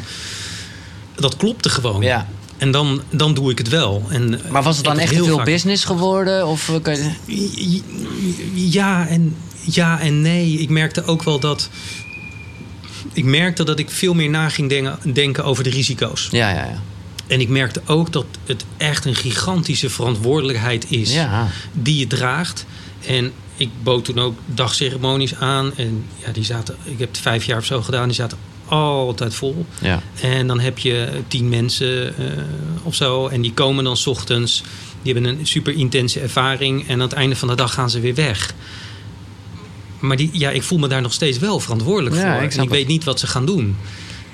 Dat klopte gewoon.
Ja.
En dan, dan doe ik het wel. En,
Maar was het dan echt
heel
veel
vaak-
business geworden? Of eh, kan je...
Ja en, ja en nee. Ik merkte ook wel dat... Ik merkte dat ik veel meer na ging denken, denken over de risico's.
Ja, ja, ja.
En ik merkte ook dat het echt een gigantische verantwoordelijkheid is
Ja.
die je draagt. En ik bood toen ook dagceremonies aan. En ja, die zaten, ik heb het vijf jaar of zo gedaan, die zaten altijd vol.
ja.
En dan heb je tien mensen eh, of zo. En die komen dan 's ochtends. Die hebben een super intense ervaring. En aan het einde van de dag gaan ze weer weg. Maar die, ja, ik voel me daar nog steeds wel verantwoordelijk voor.
ik
en ik weet niet wat ze gaan doen.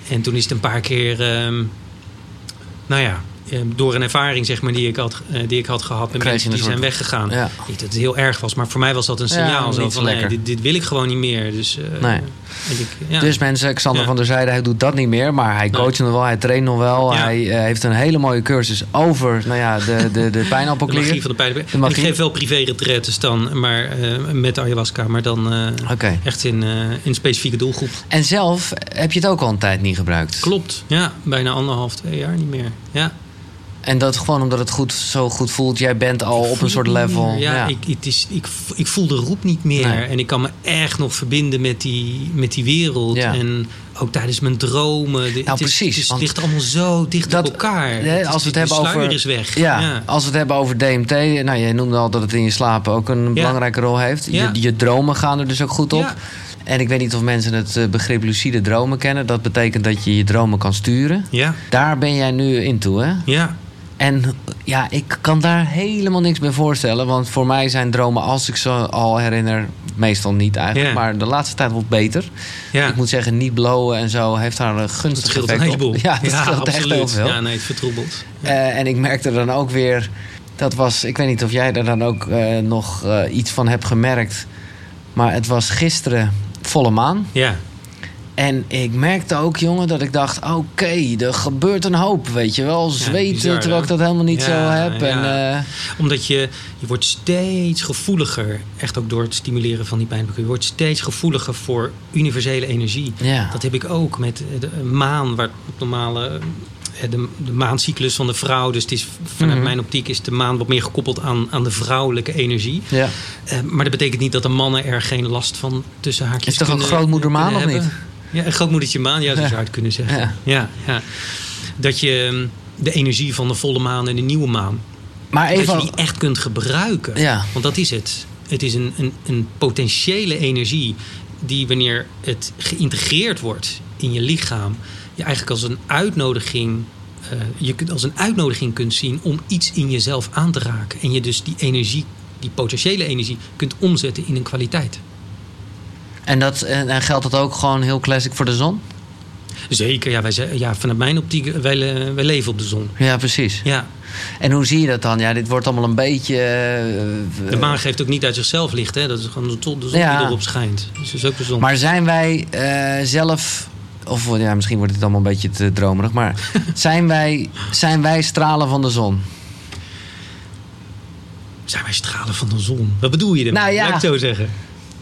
En toen is het een paar keer... ehm, nou ja, door een ervaring zeg maar, die, ik had, eh, die ik had gehad met mensen die zijn weggegaan.
Ja.
Niet dat het heel erg was, maar voor mij was dat een
Ja,
signaal. zo van, nee, dit, dit wil ik gewoon niet meer. Dus, eh,
Nee.
ik, ja.
Dus mensen, Xander van der Zijde, hij doet dat niet meer. Maar hij
Nee.
coacht nog wel, hij traint nog wel. Hij eh, heeft een hele mooie cursus over nou ja, de, de, de
de
pijnappelklier.
magie van de.
De
En Ik geef wel privé-retretes dan, maar met ayahuasca, maar dan echt in, in een specifieke doelgroep.
En zelf heb je het ook al een tijd niet gebruikt.
Klopt, ja, bijna anderhalf, twee jaar niet meer. Ja.
En dat gewoon omdat het goed, zo goed voelt. Jij bent al op een soort level.
Ja,
ja.
Ik, het is, ik, ik voel de roep niet meer.
Nee.
En ik kan me echt nog verbinden met die, met die wereld.
Ja.
En ook tijdens mijn dromen. De- het is-
precies,
Het, is, ligt allemaal zo dicht
dat-
op elkaar. is-
als we het
de
hebben over-
is weg.
Ja, als we het hebben over DMT. Nou, je noemde al dat het in je slaap ook een belangrijke rol heeft.
Ja.
Je, je dromen gaan er dus ook goed op.
Ja.
En ik weet niet of mensen het eh, begrip lucide dromen kennen. Dat betekent dat je je dromen kan sturen.
Ja,
Daar ben jij nu in toe, hè?
ja.
En ja, ik kan daar helemaal niks bij voorstellen. Want voor mij zijn dromen, als ik ze al herinner, meestal niet eigenlijk.
Ja.
Maar de laatste tijd wordt beter.
ja.
Ik moet zeggen, niet blowen en zo heeft daar een
Dat
gunstig
scheelt een
effect. Ja, dat scheelt echt heel veel.
Ja, nee, het vertroebelt.
Eh, en ik merkte dan ook weer, dat was, ik weet niet of jij daar dan ook eh, nog eh, iets van hebt gemerkt. Maar het was gisteren volle maan.
Ja,
En ik merkte ook, jongen, dat ik dacht: oké, er gebeurt een hoop, weet je wel. Zweten,
bizar,
terwijl ik dat helemaal niet
Ja,
zo heb. En, eh,
omdat je, je wordt steeds gevoeliger, echt ook door het stimuleren van die pijnbekken. Je wordt steeds gevoeliger voor universele energie. Dat heb ik ook met de maan, waar normale eh, de, de maancyclus van de vrouw. Dus het is, vanuit
Mhm.
mijn optiek is de maan wat meer gekoppeld aan, aan de vrouwelijke energie.
ja.
Eh, maar dat betekent niet dat de mannen er geen last van tussen haakjes
Is toch ook
kunnen-
grootmoeder maan, of
hebben. Ja, een grootmoedertje maan, ja, zo zou je het kunnen zeggen.
Ja.
Ja. Dat je mm, de energie van de volle maan en de nieuwe maan,
Maar
dat
even.
je die echt kunt gebruiken.
Ja.
Want dat is het. Het is een, een, een potentiële energie die wanneer het geïntegreerd wordt in je lichaam, je eigenlijk als een uitnodiging, eh, je kunt als een uitnodiging kunt zien om iets in jezelf aan te raken. En je dus die energie, die potentiële energie, kunt omzetten in een kwaliteit.
En, dat, en, en geldt dat ook gewoon heel classic voor de zon?
Zeker, ja, wij, zijn- ja vanuit mijn optiek, wij, eh, wij leven op de zon.
Ja, precies.
Ja,
En hoe zie je dat dan? Ja, dit wordt allemaal een beetje. eh,
de maan geeft ook niet uit zichzelf licht, hè? dat is gewoon de zon, de zon
Ja.
die erop schijnt. Dus het is ook de zon.
Maar zijn wij eh, zelf. Of ja, misschien wordt dit allemaal een beetje te dromerig. Maar zijn wij, zijn wij stralen van de zon?
Zijn wij stralen van de zon? Wat bedoel je ermee?
Nou ja.
Laat ik het zo zeggen.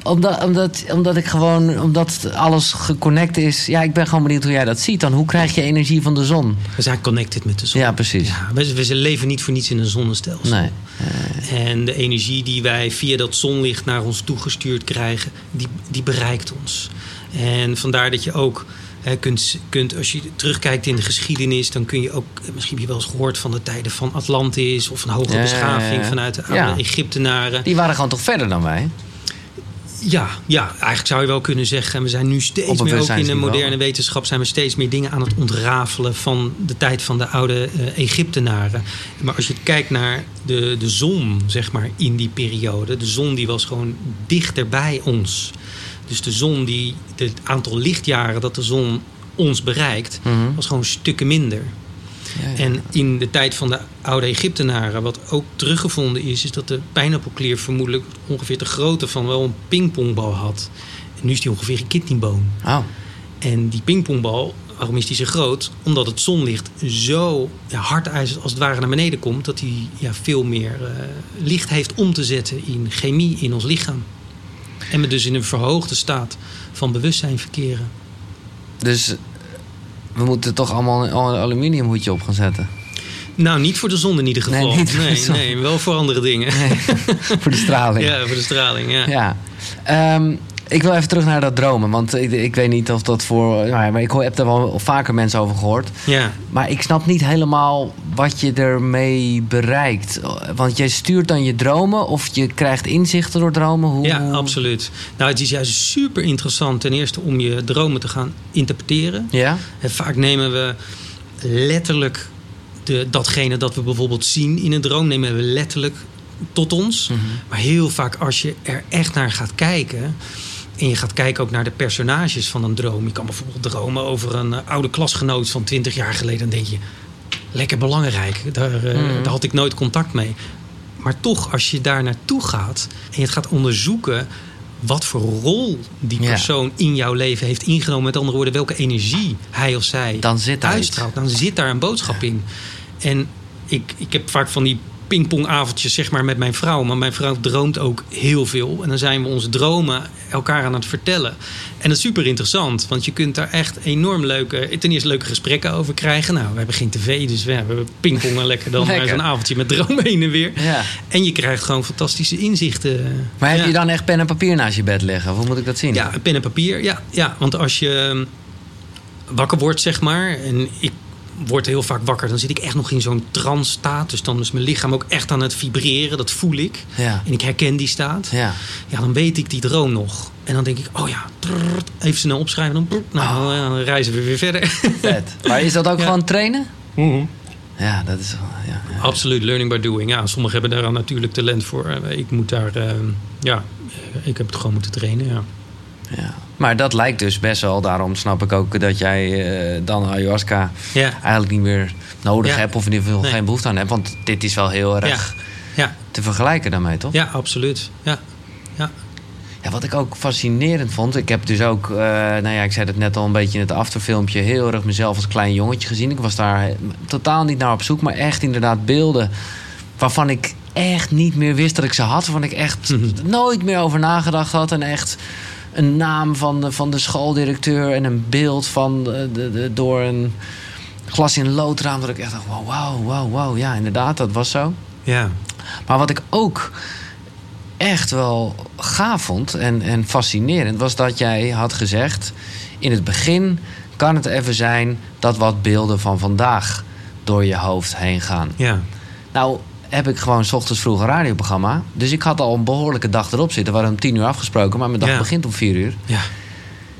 Omdat, omdat, omdat ik gewoon. Omdat alles geconnect is. Ja, ik ben gewoon benieuwd hoe jij dat ziet dan. Hoe krijg je energie van de zon?
We zijn connected met de zon.
Ja, precies.
Ja, we, we leven niet voor niets in een zonnestelsel.
Nee.
En de energie die wij via dat zonlicht naar ons toegestuurd krijgen, die, die bereikt ons. En vandaar dat je ook hè, kunt, kunt, als je terugkijkt in de geschiedenis, dan kun je ook, misschien heb je wel eens gehoord van de tijden van Atlantis of een hoge
ja,
beschaving
ja.
vanuit de oude. Egyptenaren.
Die waren gewoon toch verder dan wij?
Ja, ja, eigenlijk zou je wel kunnen zeggen. En we zijn nu steeds meer ook in de moderne wetenschap zijn we steeds meer dingen aan het ontrafelen van de tijd van de oude eh, Egyptenaren. Maar als je kijkt naar de, de zon, zeg maar, in die periode, de zon die was gewoon dichter bij ons. Dus de zon die, het aantal lichtjaren dat de zon ons bereikt,
Mhm.
was gewoon stukken minder.
Ja.
En in de tijd van de oude Egyptenaren, wat ook teruggevonden is, is dat de pijnappelklier vermoedelijk ongeveer de grootte van wel een pingpongbal had. En nu is die ongeveer een kidneyboon.
Oh.
En die pingpongbal, waarom is die zo groot? Omdat het zonlicht zo ja, hard als als het ware naar beneden komt, dat hij ja, veel meer eh, licht heeft om te zetten in chemie in ons lichaam. En we dus in een verhoogde staat van bewustzijn verkeren.
Dus we moeten toch allemaal een aluminiumhoedje op gaan zetten.
Nou, niet voor de zon in ieder
Nee,
geval. nee,
zon.
nee, wel voor andere dingen.
Voor de straling.
Ja, voor de straling, ja.
Ja. Ehm, ik wil even terug naar dat dromen. Want ik, ik weet niet of dat voor. Nou ja, maar ik hoor- heb er wel vaker mensen over gehoord.
Ja,
Maar ik snap niet helemaal wat je ermee bereikt. Want jij stuurt dan je dromen of je krijgt inzichten door dromen. Hoe...
ja, absoluut. Nou, het is juist super interessant ten eerste om je dromen te gaan interpreteren.
Ja?
En vaak nemen we letterlijk de, datgene dat we bijvoorbeeld zien in een droom nemen we letterlijk tot ons.
Mhm.
Maar heel vaak als je er echt naar gaat kijken. En je gaat kijken ook naar de personages van een droom. Je kan bijvoorbeeld dromen over een eh, oude klasgenoot van 20 jaar geleden. Dan denk je, lekker belangrijk. Daar, eh,
Mhm.
daar had ik nooit contact mee. Maar toch, als je daar naartoe gaat en je het gaat onderzoeken wat voor rol die
Ja.
persoon in jouw leven heeft ingenomen. Met andere woorden, welke energie hij of zij
Dan zit
uitstraalt. Dan zit daar een boodschap in. En ik, ik heb vaak van die pingpongavondjes zeg maar, met mijn vrouw. Maar mijn vrouw droomt ook heel veel. En dan zijn we onze dromen elkaar aan het vertellen. En dat is super interessant. Want je kunt daar echt enorm leuke, ten eerste leuke gesprekken over krijgen. Nou, we hebben geen tv, dus we, we pingpongen lekker dan
Lekker.
zo'n avondje met dromen heen en weer.
Ja.
En je krijgt gewoon fantastische inzichten.
Maar heb
Ja.
je dan echt pen en papier naast je bed liggen? Of Hoe moet ik dat zien?
Ja, pen en papier. Ja, ja, want als je wakker wordt, zeg maar. En ik word heel vaak wakker. Dan zit ik echt nog in zo'n trance staat. Dus dan is mijn lichaam ook echt aan het vibreren. Dat voel ik.
Ja.
En ik herken die staat.
Ja.
Ja, dan weet ik die droom nog. En dan denk ik, oh ja, trrrt, even snel opschrijven. Dan, nou,
Oh.
dan reizen we weer verder.
Vet. Maar is dat ook
Ja.
gewoon trainen? Ja, dat is wel... Ja, ja.
Absoluut, learning by doing. Ja, sommigen hebben daar natuurlijk talent voor. Eh, Ik moet daar, ehm, ja, eh, ik heb het gewoon moeten trainen. Ja.
Ja. Maar dat lijkt dus best wel. Daarom snap ik ook dat jij eh, dan ayahuasca
Ja.
eigenlijk niet meer nodig
Ja.
hebt. Of in ieder geval
Nee.
geen behoefte aan hebt. Want dit is wel heel erg
Ja,
te vergelijken daarmee, toch?
ja absoluut. Ja. Ja.
Ja, wat ik ook fascinerend vond. Ik heb dus ook, eh, nou ja, ik zei het net al een beetje in het afterfilmpje. Heel erg mezelf als klein jongetje gezien. Ik was daar totaal niet naar op zoek. Maar echt inderdaad beelden waarvan ik echt niet meer wist dat ik ze had. Waarvan ik echt
Mhm.
nooit meer over nagedacht had. En echt een naam van de, van de schooldirecteur. En een beeld van de, de, de- door een glas in loodraam. Dat ik echt dacht, wow, wow, wow, wow. Ja, inderdaad, dat was zo.
ja.
Maar wat ik ook echt wel gaaf vond en, en fascinerend... was dat jij had gezegd... in het begin kan het even zijn dat wat beelden van vandaag... door je hoofd heen gaan.
ja.
Nou heb ik gewoon 's ochtends vroeg een radioprogramma. Dus ik had al een behoorlijke dag erop zitten. We hadden om tien uur afgesproken, maar mijn dag
Ja.
begint om vier uur.
Ja.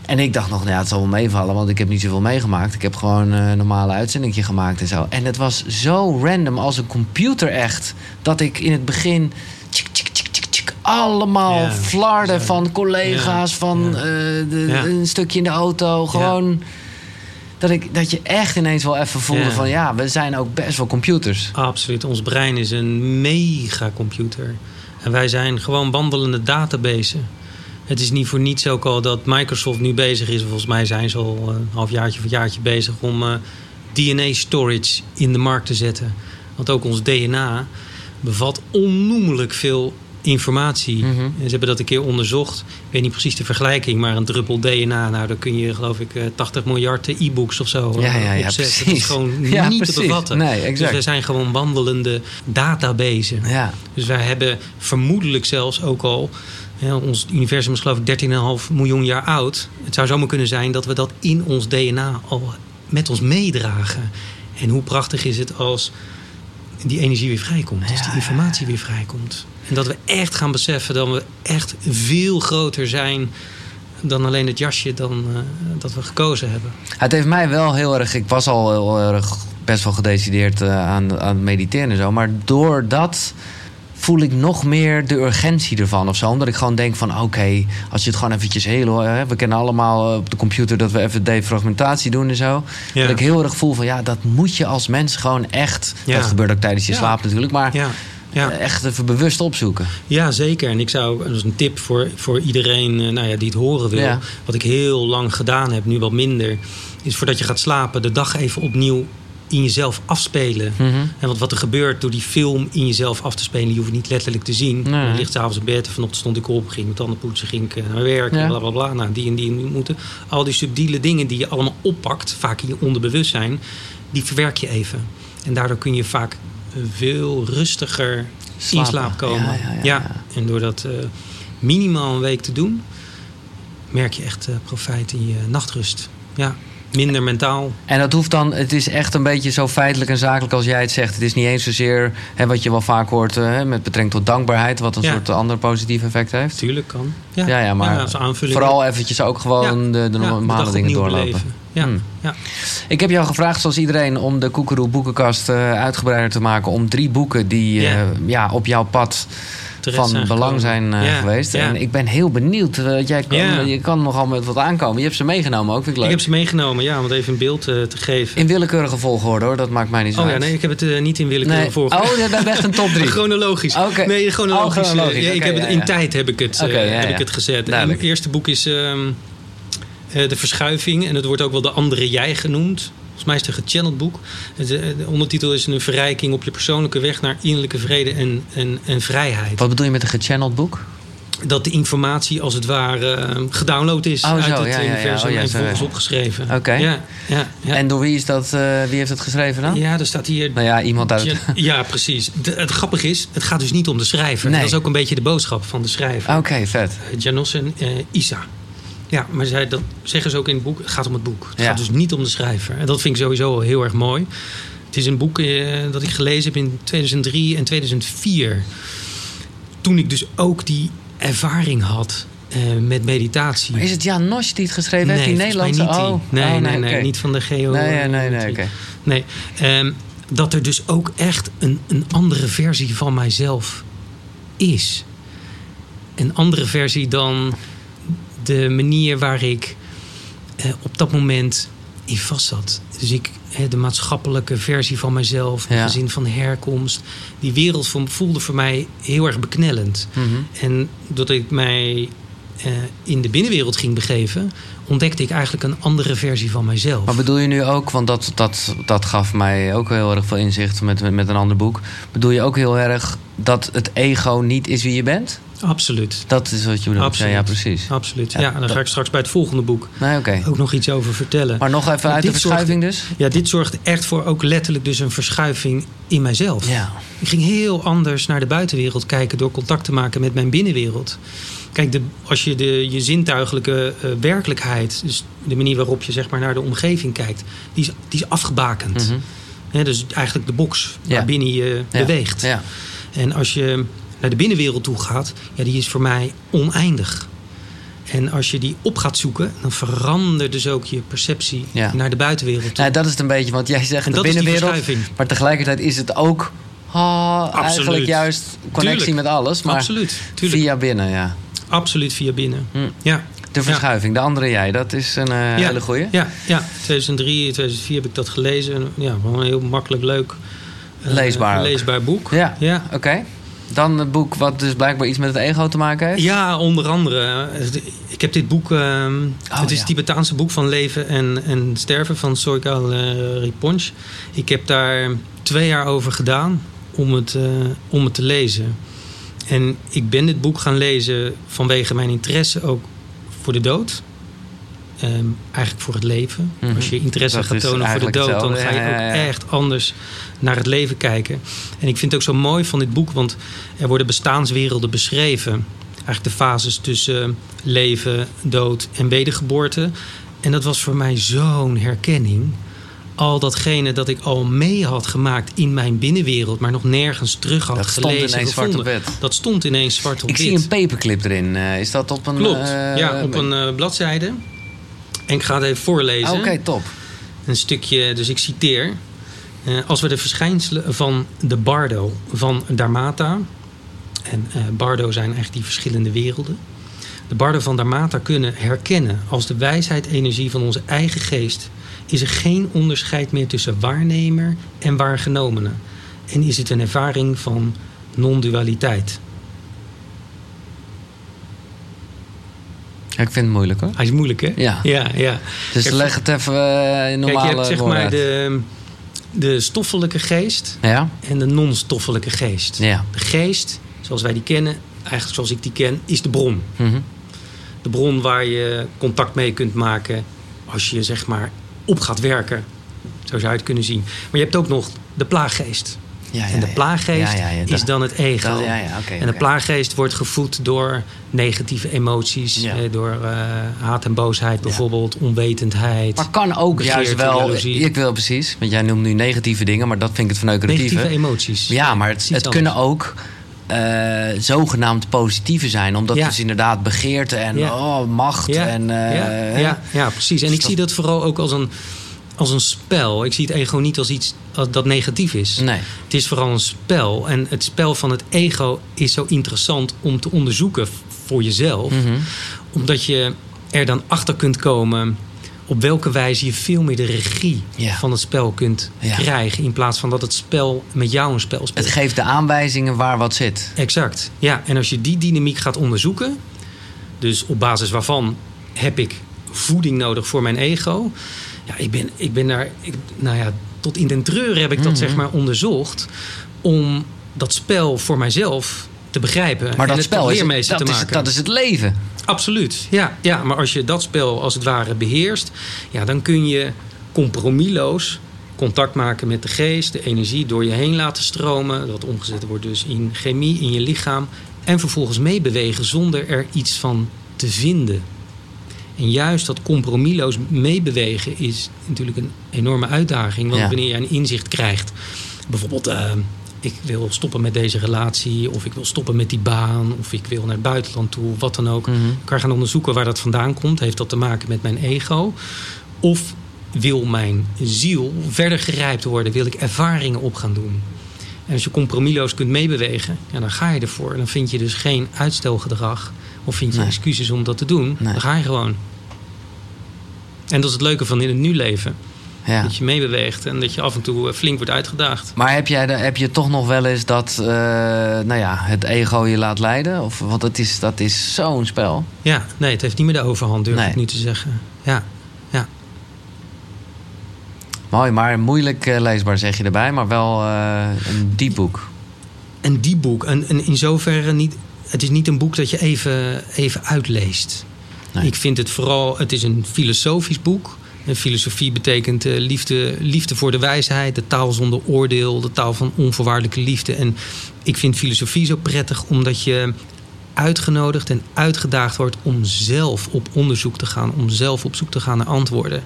En ik dacht nog, nou ja, het zal wel meevallen, want ik heb niet zoveel meegemaakt. Ik heb gewoon eh, een normale uitzendingje gemaakt en zo. En het was zo random als een computer echt. Dat ik in het begin tjik, tjik, tjik, tjik, tjik, allemaal
Ja,
flarden van collega's, van eh, de, een stukje in de auto. Gewoon dat, ik, dat je echt ineens wel even voelde
Ja.
van ja, we zijn ook best wel computers.
Absoluut. Ons brein is een megacomputer. En wij zijn gewoon wandelende databases. Het is niet voor niets ook al dat Microsoft nu bezig is. Volgens mij zijn ze al een halfjaartje of een jaartje bezig om eh, DNA storage in de markt te zetten. Want ook ons DNA bevat onnoemelijk veel informatie.
Mhm.
Ze hebben dat een keer onderzocht. Ik weet niet precies de vergelijking, maar een druppel DNA, nou, daar kun je geloof ik eh, 80 miljard eh, e-books of zo
Ja, ja, ja,
opzetten. Dat is gewoon niet
precies.
te bevatten.
Nee,
Dus
exact.
wij zijn gewoon wandelende databases.
Ja,
Dus wij hebben vermoedelijk zelfs ook al. Ja, ons universum is geloof ik 13,5 miljoen jaar oud. Het zou zomaar kunnen zijn dat we dat in ons DNA al met ons meedragen. En hoe prachtig is het als die energie weer vrijkomt. Als
Ja,
die informatie weer vrijkomt. En dat we echt gaan beseffen dat we echt veel groter zijn dan alleen het jasje dan, eh, dat we gekozen hebben.
Het heeft mij wel heel erg. Ik was al heel erg best wel gedecideerd eh, aan, aan het mediteren en zo. Maar door dat voel ik nog meer de urgentie ervan of zo. Omdat ik gewoon denk van oké, als je het gewoon eventjes heel... Hè, we kennen allemaal eh, op de computer dat we even defragmentatie doen en zo.
Ja.
Dat ik heel erg voel van ja, dat moet je als mens gewoon echt...
Ja.
Dat gebeurt ook tijdens je
Ja.
slaap natuurlijk. Maar
Ja, ja.
eh, echt even bewust opzoeken.
Ja, zeker. En ik zou, dat is een tip voor, voor iedereen eh, nou ja, die het horen wil. Wat ik heel lang gedaan heb, nu wat minder. Is voordat je gaat slapen, de dag even opnieuw in jezelf afspelen.
Mhm.
En wat, wat er gebeurt door die film in jezelf af te spelen, je hoeft niet letterlijk te zien.
Nee.
Je ligt s'avonds in bed, vanochtend stond ik op, ging mijn tanden poetsen, ging ik eh, naar werk,
Ja.
bla bla bla. Nou, die en die moeten. Al die subtiele dingen die je allemaal oppakt, vaak in je onderbewustzijn, die verwerk je even. En daardoor kun je vaak eh, veel rustiger in slaap komen.
Ja, ja, ja, ja.
En door dat eh, minimaal een week te doen, merk je echt profijt in je nachtrust. Ja. Minder mentaal.
En dat hoeft dan, het is echt een beetje zo feitelijk en zakelijk als jij het zegt. Het is niet eens zozeer hè, wat je wel vaak hoort eh, met betrekking tot dankbaarheid, wat een
Ja.
soort ander positief effect heeft.
Tuurlijk kan.
Ja, ja, maar
als aanvulling.
vooral eventjes ook gewoon
Ja.
de, de
Ja,
normale dingen doorlopen.
beleven. Ja,
Hmm.
ja.
Ik heb jou gevraagd, zoals iedereen, om de Koekeroe boekenkast eh, uitgebreider te maken. Om drie boeken die eh,
Ja.
ja, op jouw pad van
zijn
belang zijn eh,
Ja,
geweest.
ja.
En ik ben heel benieuwd. eh, jij kan,
Ja.
Je kan nogal met wat aankomen. Je hebt ze meegenomen ook, vind ik
Ik
leuk.
heb ze meegenomen, ja, om het even een beeld eh, te geven.
In willekeurige volgorde hoor, dat maakt mij niet zo
Oh ja, nee, ik heb het niet in willekeur
Nee.
voor.
Oh, je hebt echt een top drie.
Chronologisch.
Oké.
Nee, chronologisch.
Oh, chronologisch.
ik heb het, in tijd heb ik het, heb ik het gezet. En het eerste boek is ehm, eh, De Verschuiving. En het wordt ook wel De Andere Jij genoemd. Volgens mij is het een gechanneld boek. Eh, de ondertitel is een verrijking op je persoonlijke weg naar innerlijke vrede en, en, en vrijheid.
Wat bedoel je met een gechanneld boek?
Dat de informatie als het ware eh, gedownload is
Oh,
uit
zo,
het
ja, ja, ja.
universum
Oh,
en
ja.
opgeschreven.
Oké.
Ja, ja, ja.
En door wie, is dat, eh, wie heeft het geschreven dan?
ja, er staat hier
Nou ja, iemand uit...
Ja, precies. De- het grappige is, het gaat dus niet om de schrijver.
Nee.
Dat is ook een beetje de boodschap van de schrijver.
Oké, vet.
Uh, Janos en eh, Isa. Ja, maar zij, dat zeggen ze ook in het boek. Het gaat om het boek. Het
Ja.
gaat dus niet om de schrijver. En dat vind ik sowieso heel erg mooi. Het is een boek eh, dat ik gelezen heb in 2003 en 2004. Toen ik dus ook die ervaring had eh, met meditatie.
Maar is het Jan Nosch die het geschreven heeft? Die
volgens mij
Nederlandse?
niet die.
Oh,
Nee,
oh,
nee, nee,
oké.
niet van de geo.
Nee, nee, nee, nee.
Nee, ehm, dat er dus ook echt een, een andere versie van mijzelf is. Een andere versie dan de manier waar ik eh, op dat moment in vast zat. Dus ik, hè, de maatschappelijke versie van mezelf, mijn
Ja.
gezin van herkomst. Die wereld vo- voelde voor mij heel erg beknellend.
Mhm.
En doordat ik mij eh, in de binnenwereld ging begeven, ontdekte ik eigenlijk een andere versie van mijzelf.
Maar bedoel je nu ook, want dat, dat, dat gaf mij ook heel erg veel inzicht met, met, een ander boek. Bedoel je ook heel erg dat het ego niet is wie je bent?
Absoluut.
Dat is wat je bedoelt.
Absoluut.
Ja, ja, precies.
Absoluut.
Ja,
Ja, en daar ga ik straks bij het volgende boek
Nee,
ook nog iets over vertellen.
Maar nog even uit de verschuiving dus?
Ja, dit zorgt echt voor ook letterlijk dus een verschuiving in mijzelf.
Ja.
Ik ging heel anders naar de buitenwereld kijken door contact te maken met mijn binnenwereld. Kijk, de, als je de, je zintuigelijke eh, werkelijkheid, dus de manier waarop je zeg maar, naar de omgeving kijkt, die is, die is afgebakend.
Mhm.
Dus eigenlijk de box
Ja.
waarbinnen je
Ja.
beweegt.
Ja.
En als je naar de binnenwereld toe gaat, ja, die is voor mij oneindig. En als je die op gaat zoeken, dan verandert dus ook je perceptie
Ja.
naar de buitenwereld toe.
Nou, dat is het een beetje, want jij zegt
En
de
dat is die
binnenwereld. Maar tegelijkertijd is het ook eigenlijk juist connectie
Tuurlijk.
met alles. Maar
Absoluut, tuurlijk.
via binnen, ja.
Absoluut via binnen.
Hm.
Ja.
De verschuiving, de andere jij, dat is een eh,
Ja.
hele goeie.
Ja, ja, 2003, 2004 heb ik dat gelezen. En Ja, een heel makkelijk, leuk, eh,
Leesbaar
leesbaar boek.
Ja,
Ja.
oké. Dan het boek wat dus blijkbaar iets met het ego te maken heeft.
Ja, onder andere. Ik heb dit boek. ehm,
Oh,
het is het Tibetaanse boek van leven en, en sterven van Soikal uh, Riponch. Ik heb daar twee jaar over gedaan om het, om het te lezen. En ik ben dit boek gaan lezen vanwege mijn interesse ook voor de dood. Ehm, eigenlijk voor het leven.
Mhm.
Als je interesse
Dat
gaat tonen voor de dood, dan ga je
Ja, ja,
ook
ja.
echt anders naar het leven kijken. En ik vind het ook zo mooi van dit boek, want er worden bestaanswerelden beschreven. Eigenlijk de fases tussen leven, dood en wedergeboorte. En dat was voor mij zo'n herkenning. Al datgene dat ik al mee had gemaakt in mijn binnenwereld, maar nog nergens terug had
Dat stond
gelezen.
ineens zwart op
gevonden.
wit.
Dat stond ineens zwart op
Ik
wit.
zie een paperclip erin. Eh, is dat op een...
Klopt,
eh,
ja, op een eh, bladzijde. En ik ga het even voorlezen.
Ah, Oké, top.
Een stukje, dus ik citeer. als we de verschijnselen van de bardo van Dharmata... en bardo zijn eigenlijk die verschillende werelden... de bardo van Dharmata kunnen herkennen als de wijsheid-energie van onze eigen geest... is er geen onderscheid meer tussen waarnemer en waargenomene. En is het een ervaring van non-dualiteit.
Ja, ik vind het moeilijk hoor.
Hij is moeilijk, hè?
Ja.
Ja, ja.
Dus
Kijk,
leg het even eh, in
Kijk,
normale
je hebt zeg maar
uit.
de, de stoffelijke geest
Ja?
en de non-stoffelijke geest.
Ja.
De geest, zoals wij die kennen, eigenlijk zoals ik die ken, is de bron.
Mhm.
De bron waar je contact mee kunt maken als je zeg maar op gaat werken. Zo zou je het kunnen zien. Maar je hebt ook nog de plaaggeest.
Ja, ja,
en de plaaggeest
Ja,
is dan het ego.
dat-
en de plaaggeest wordt gevoed door negatieve emoties. Eh, door haat en boosheid bijvoorbeeld, onwetendheid.
Maar kan ook juist wel... Ik wil precies, want jij noemt nu negatieve dingen... maar dat vind ik het verneukeratieve.
negatieve emoties.
Ja, maar het, het kunnen ook eh, zogenaamd positieve zijn. Omdat
Ja.
dus inderdaad begeerte en
Ja.
oh, macht
Ja,
en... eh,
ja, ja, precies. En
Dus
ik zie dat vooral ook als een, als een spel. Ik zie het ego niet als iets dat negatief is.
Nee.
Het is vooral een spel. En het spel van het ego is zo interessant om te onderzoeken voor jezelf.
Mhm.
Omdat je er dan achter kunt komen op welke wijze je veel meer de regie
Ja.
van het spel kunt
Ja.
krijgen. In plaats van dat het spel met jou een spel speelt.
Het geeft de aanwijzingen waar wat zit.
Exact. Ja, en als je die dynamiek gaat onderzoeken, dus op basis waarvan heb ik voeding nodig voor mijn ego. Ja, ik ben, ik ben daar, ik, nou ja, tot in den treuren heb ik dat
Mhm.
zeg maar onderzocht om dat spel voor mijzelf te begrijpen.
Maar
en
dat
het
spel is,
leermeester
dat,
te
is,
maken.
dat is het leven.
Absoluut, ja, ja. Maar als je dat spel als het ware beheerst... Ja, dan kun je compromisloos contact maken met de geest... de energie door je heen laten stromen. Dat omgezet wordt dus in chemie, in je lichaam. En vervolgens meebewegen zonder er iets van te vinden. En juist dat compromisloos meebewegen is natuurlijk een enorme uitdaging. Want
Ja.
wanneer je een inzicht krijgt... bijvoorbeeld... eh, ik wil stoppen met deze relatie, of ik wil stoppen met die baan, of ik wil naar het buitenland toe, wat dan ook.
Mhm.
Ik kan gaan onderzoeken waar dat vandaan komt. Heeft dat te maken met mijn ego? Of wil mijn ziel verder gerijpt worden? Wil ik ervaringen op gaan doen? En als je compromisloos kunt meebewegen, ja, dan ga je ervoor. En dan vind je dus geen uitstelgedrag of vind je
Nee.
excuses om dat te doen.
Nee.
Dan ga je gewoon. En dat is het leuke van in het nu leven.
Ja.
Dat je meebeweegt en dat je af en toe eh, flink wordt uitgedaagd.
Maar heb, jij heb je toch nog wel eens dat eh, nou ja, het ego je laat leiden? Of, want het is, dat is zo'n spel.
Ja, nee, het heeft niet meer de overhand, durf
Nee.
ik nu te zeggen. Ja, ja.
Mooi, maar moeilijk eh, leesbaar zeg je erbij. Maar wel een diep boek.
En die boek, en, en in zoverre niet. Het is niet een boek dat je even, even uitleest.
Nee.
Ik vind het vooral, het is een filosofisch boek. Filosofie betekent eh, liefde, liefde voor de wijsheid, de taal zonder oordeel, de taal van onvoorwaardelijke liefde. En ik vind filosofie zo prettig omdat je uitgenodigd en uitgedaagd wordt om zelf op onderzoek te gaan, om zelf op zoek te gaan naar antwoorden.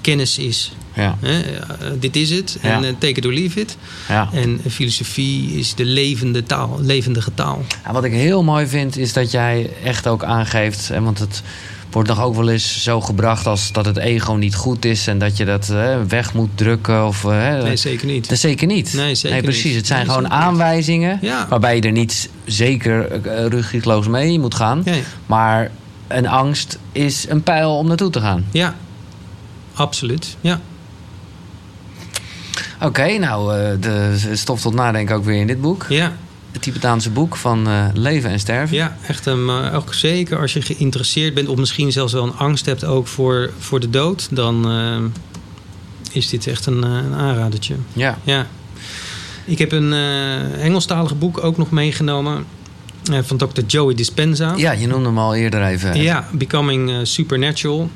Kennis is,
Ja.
hè, eh, dit is het,
Ja.
en eh, take it or leave it.
Ja.
En filosofie is de levende taal, levendige taal.
Wat ik heel mooi vind, is dat jij echt ook aangeeft. En want het wordt nog ook wel eens zo gebracht als dat het ego niet goed is. En dat je dat eh, weg moet drukken. Of, eh,
Nee, zeker niet.
Dat zeker niet.
Nee, zeker
precies.
niet.
Het zijn
Nee,
gewoon aanwijzingen.
Ja.
Waarbij je er niet zeker uh, mee moet gaan. Maar een angst is een pijl om naartoe te gaan.
Ja, absoluut. Ja.
Oké, nou, de stof tot nadenken ook weer in dit boek.
Ja,
Het Tibetaanse boek van eh, Leven en Sterven.
ja echt. Um, uh, ook zeker als je geïnteresseerd bent of misschien zelfs wel een angst hebt ook voor, voor de dood, dan uh, is dit echt een, een aanradertje.
Ja.
ja. Ik heb een uh, Engelstalige boek ook nog meegenomen. Van Dr. Joey Dispenza.
Ja, je noemde hem al eerder even.
Ja, Becoming Supernatural.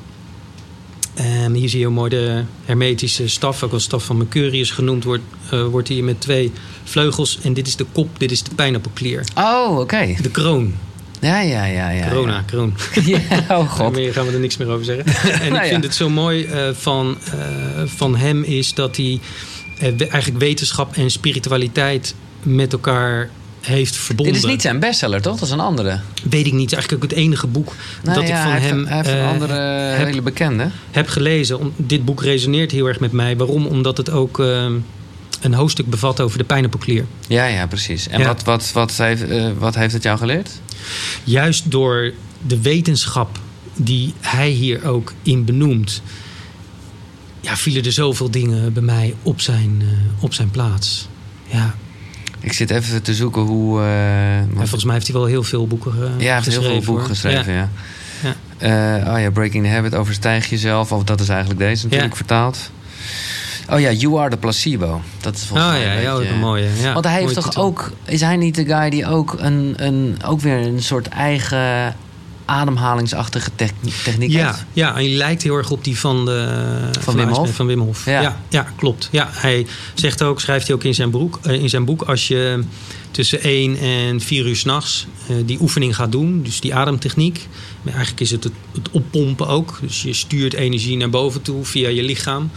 En hier zie je mooi de hermetische staf, ook als staf van Mercurius genoemd wordt, uh, wordt hier met twee vleugels. En dit is de kop, dit is de pijnappelklier.
Oh, oké. Okay.
De kroon.
Ja, ja, ja. ja
Corona,
ja.
kroon.
ja, oh god.
Meer gaan we er niks meer over zeggen. En nou ik vind ja. het zo mooi uh, van, uh, van hem is dat hij eigenlijk wetenschap en spiritualiteit met elkaar heeft verbonden.
Dit is niet zijn bestseller, toch? Dat is een andere.
Weet ik niet. Eigenlijk ook het enige boek
nou,
dat
ja,
ik van
hij
hem.
Heeft, hij heeft een andere uh,
heb,
hele bekende.
Heb gelezen. Om, dit boek resoneert heel erg met mij. Waarom? Omdat het ook uh, een hoofdstuk bevat over de pijnappelklier.
Ja, ja, precies. En ja. Wat, wat, wat, heeft, uh, wat heeft het jou geleerd?
Juist door de wetenschap die hij hier ook in benoemt. Ja, vielen er zoveel dingen bij mij op zijn, op zijn plaats. Ja,
ik zit even te zoeken hoe.
Ja, volgens mij heeft hij wel heel veel boeken uh,
ja, hij heeft
geschreven.
heel veel boeken geschreven, ja.
ja.
Uh, oh ja, Breaking the Habit, overstijg jezelf. Of dat is eigenlijk deze natuurlijk vertaald. Oh ja, You Are the Placebo. Dat is volgens
oh,
mij
ja,
een
ja,
beetje...
ook een mooie. Ja,
Want hij heeft toch
titel.
ook... Is hij niet de guy die ook, een, een, ook weer een soort eigen ademhalingsachtige techni- techniek
Ja, ja, en die lijkt heel erg op die van, de,
Van Wim Hof?
Van Wim Hof.
Ja.
Ja. Ja, klopt. Ja, hij zegt ook, schrijft hij ook in zijn, broek, eh, in zijn boek... als je tussen 1 en 4 uur s'nachts uh, die oefening gaat doen... dus die ademtechniek... maar eigenlijk is het, het het oppompen ook. Dus je stuurt energie naar boven toe via je lichaam...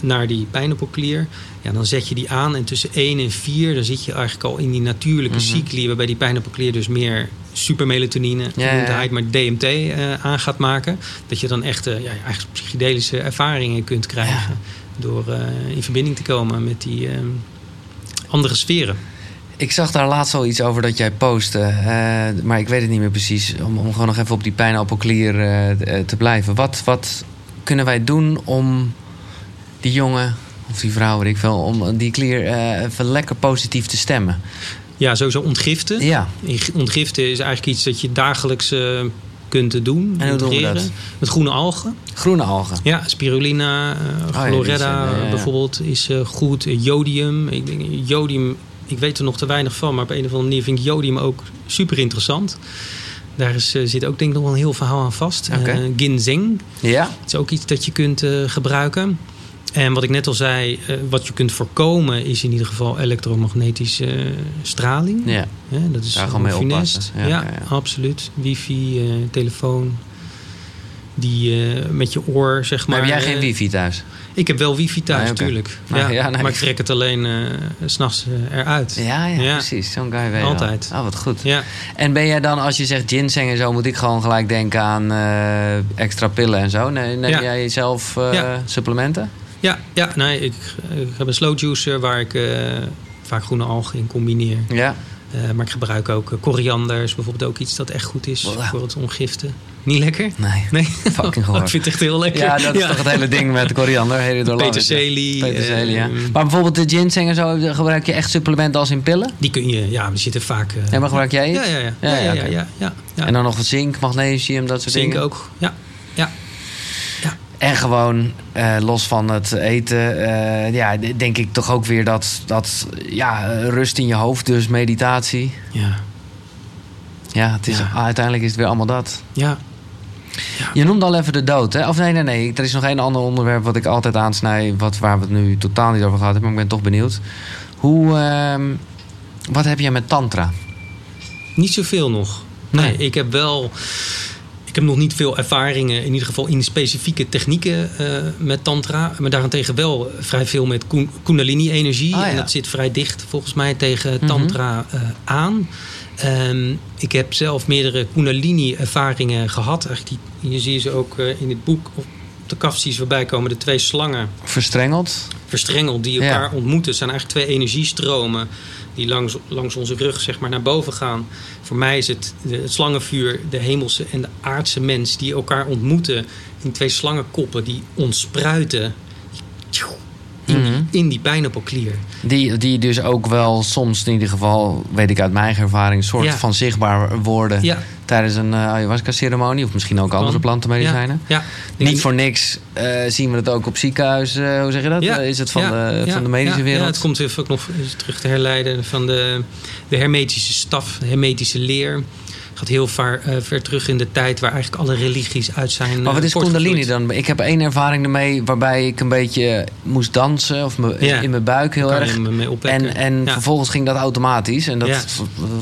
naar die pijnappelklier. Ja, dan zet je die aan en tussen 1 en 4... dan zit je eigenlijk al in die natuurlijke
Mhm.
cycli... waarbij die pijnappelklier dus meer supermelatonine,
Ja, ja, ja.
gezondheid, maar DMT eh, aan gaat maken. Dat je dan echt ja, eigenlijk psychedelische ervaringen kunt krijgen. Door eh, in verbinding te komen met die eh, andere sferen.
Ik zag daar laatst al iets over dat jij postte. maar ik weet het niet meer precies. Om, om gewoon nog even op die pijnappelklier te blijven. Wat, wat kunnen wij doen om die jongen, of die vrouw, weet ik veel... om die klier eh, even lekker positief te stemmen?
Ja, sowieso ontgiften.
Ja,
Ontgiften is eigenlijk iets dat je dagelijks eh, kunt doen.
En hoe doen we dat?
Met groene algen.
groene algen.
Ja, spirulina, eh chlorella
zijn, ja, ja.
bijvoorbeeld is eh, goed. Eh, Jodium. Ik, denk, jodium, ik weet er nog te weinig van, maar op een of andere manier vind ik jodium ook super interessant. Daar is, eh, zit ook denk ik nog wel een heel verhaal aan vast. Eh, ginseng
Ja,
het is ook iets dat je kunt eh, gebruiken. En wat ik net al zei, eh, wat je kunt voorkomen is in ieder geval elektromagnetische eh, straling.
ja.
Hè, dat is
Daar gewoon mee oppassen.
Ja,
Ja, ja.
absoluut. Wifi, eh, telefoon. Die met je oor, zeg
Maar
maar.
heb jij geen wifi thuis?
Ik heb wel wifi thuis,
Nee,
natuurlijk.
Nou,
ja,
ja, nee.
Maar ik trek het alleen s s'nachts eruit.
Ja, ja,
Ja.
precies. Zo'n guy weet
Altijd.
wel. Oh, wat goed.
Ja.
En ben jij dan, als je zegt ginseng en zo, moet ik gewoon gelijk denken aan extra pillen en zo? Nee, neem
Ja.
jij zelf
Ja.
supplementen?
Ja, ja nee, ik, ik heb een slow juicer waar ik eh, vaak groene algen in combineer.
Ja.
Eh, maar ik gebruik ook eh, koriander, is bijvoorbeeld ook iets dat echt goed is voor het ongiften. Niet lekker?
Nee.
Nee.
Fucking
Oh,
gehoord.
ik vind het echt heel lekker.
Ja, dat is toch het hele ding met koriander. Hele door
Peterselie.
Peterselie, ja. Maar bijvoorbeeld de ginseng en zo, gebruik je echt supplementen als in pillen?
Die kun je, ja, die zitten vaak.
En waar gebruik jij het?
ja, ja, ja.
Ja,
Ja,
ja. En dan nog wat zink, magnesium, dat soort
Zink
dingen?
ook. Ja, ja.
En gewoon, eh, los van het eten, eh, ja, denk ik toch ook weer dat, dat ja, rust in je hoofd, dus meditatie.
Ja,
Ja, het is,
Ja.
uiteindelijk is het weer allemaal dat.
ja.
Je noemde al even de dood, hè? Of nee, nee, nee. Er is nog één ander onderwerp wat ik altijd aansnij, wat, waar we het nu totaal niet over gehad hebben, maar ik ben toch benieuwd. Hoe, ehm, wat heb jij met tantra?
Niet zoveel nog. Nee,
Nee.
ik heb wel. Ik heb nog niet veel ervaringen, in ieder geval in specifieke technieken eh, met Tantra. Maar daarentegen wel vrij veel met Kundalini-energie.
Ah, ja.
En dat zit vrij dicht volgens mij tegen
Mhm.
Tantra eh, aan. Ehm, ik heb zelf meerdere Kundalini-ervaringen gehad. Eigenlijk die, je ziet ze ook eh, in het boek. Op de kafsies voorbij komen de twee slangen
Verstrengeld?
verstrengeld die
Ja.
elkaar ontmoeten. Het zijn eigenlijk twee energiestromen die langs, langs onze rug zeg maar, naar boven gaan. Voor mij is het de- het slangenvuur, de hemelse en de aardse mens die elkaar ontmoeten in twee slangenkoppen die ontspruiten in,
Mhm.
die, in die pijnappelklier.
Die, die dus ook wel soms, in ieder geval, weet ik uit mijn eigen ervaring, soort
Ja.
van zichtbaar worden
Ja,
tijdens een eh, ayahuasca-ceremonie. Of misschien ook andere plantenmedicijnen.
ja.
Niet voor niks eh, zien we het ook op ziekenhuis. eh, hoe zeg je dat?
Ja,
is het van, de,
ja,
van de medische
ja,
wereld?
Ja, het komt weer ook nog terug te herleiden van de, de hermetische staf, de hermetische leer. Gaat heel ver, ver terug in de tijd waar eigenlijk alle religies uit zijn.
Maar wat is Kundalini dan? Ik heb één ervaring ermee waarbij ik een beetje moest dansen. Of me,
Ja.
in mijn buik heel
Kan
erg.
me
En,
opwekken.
en
Ja.
vervolgens ging dat automatisch. En dat
Ja.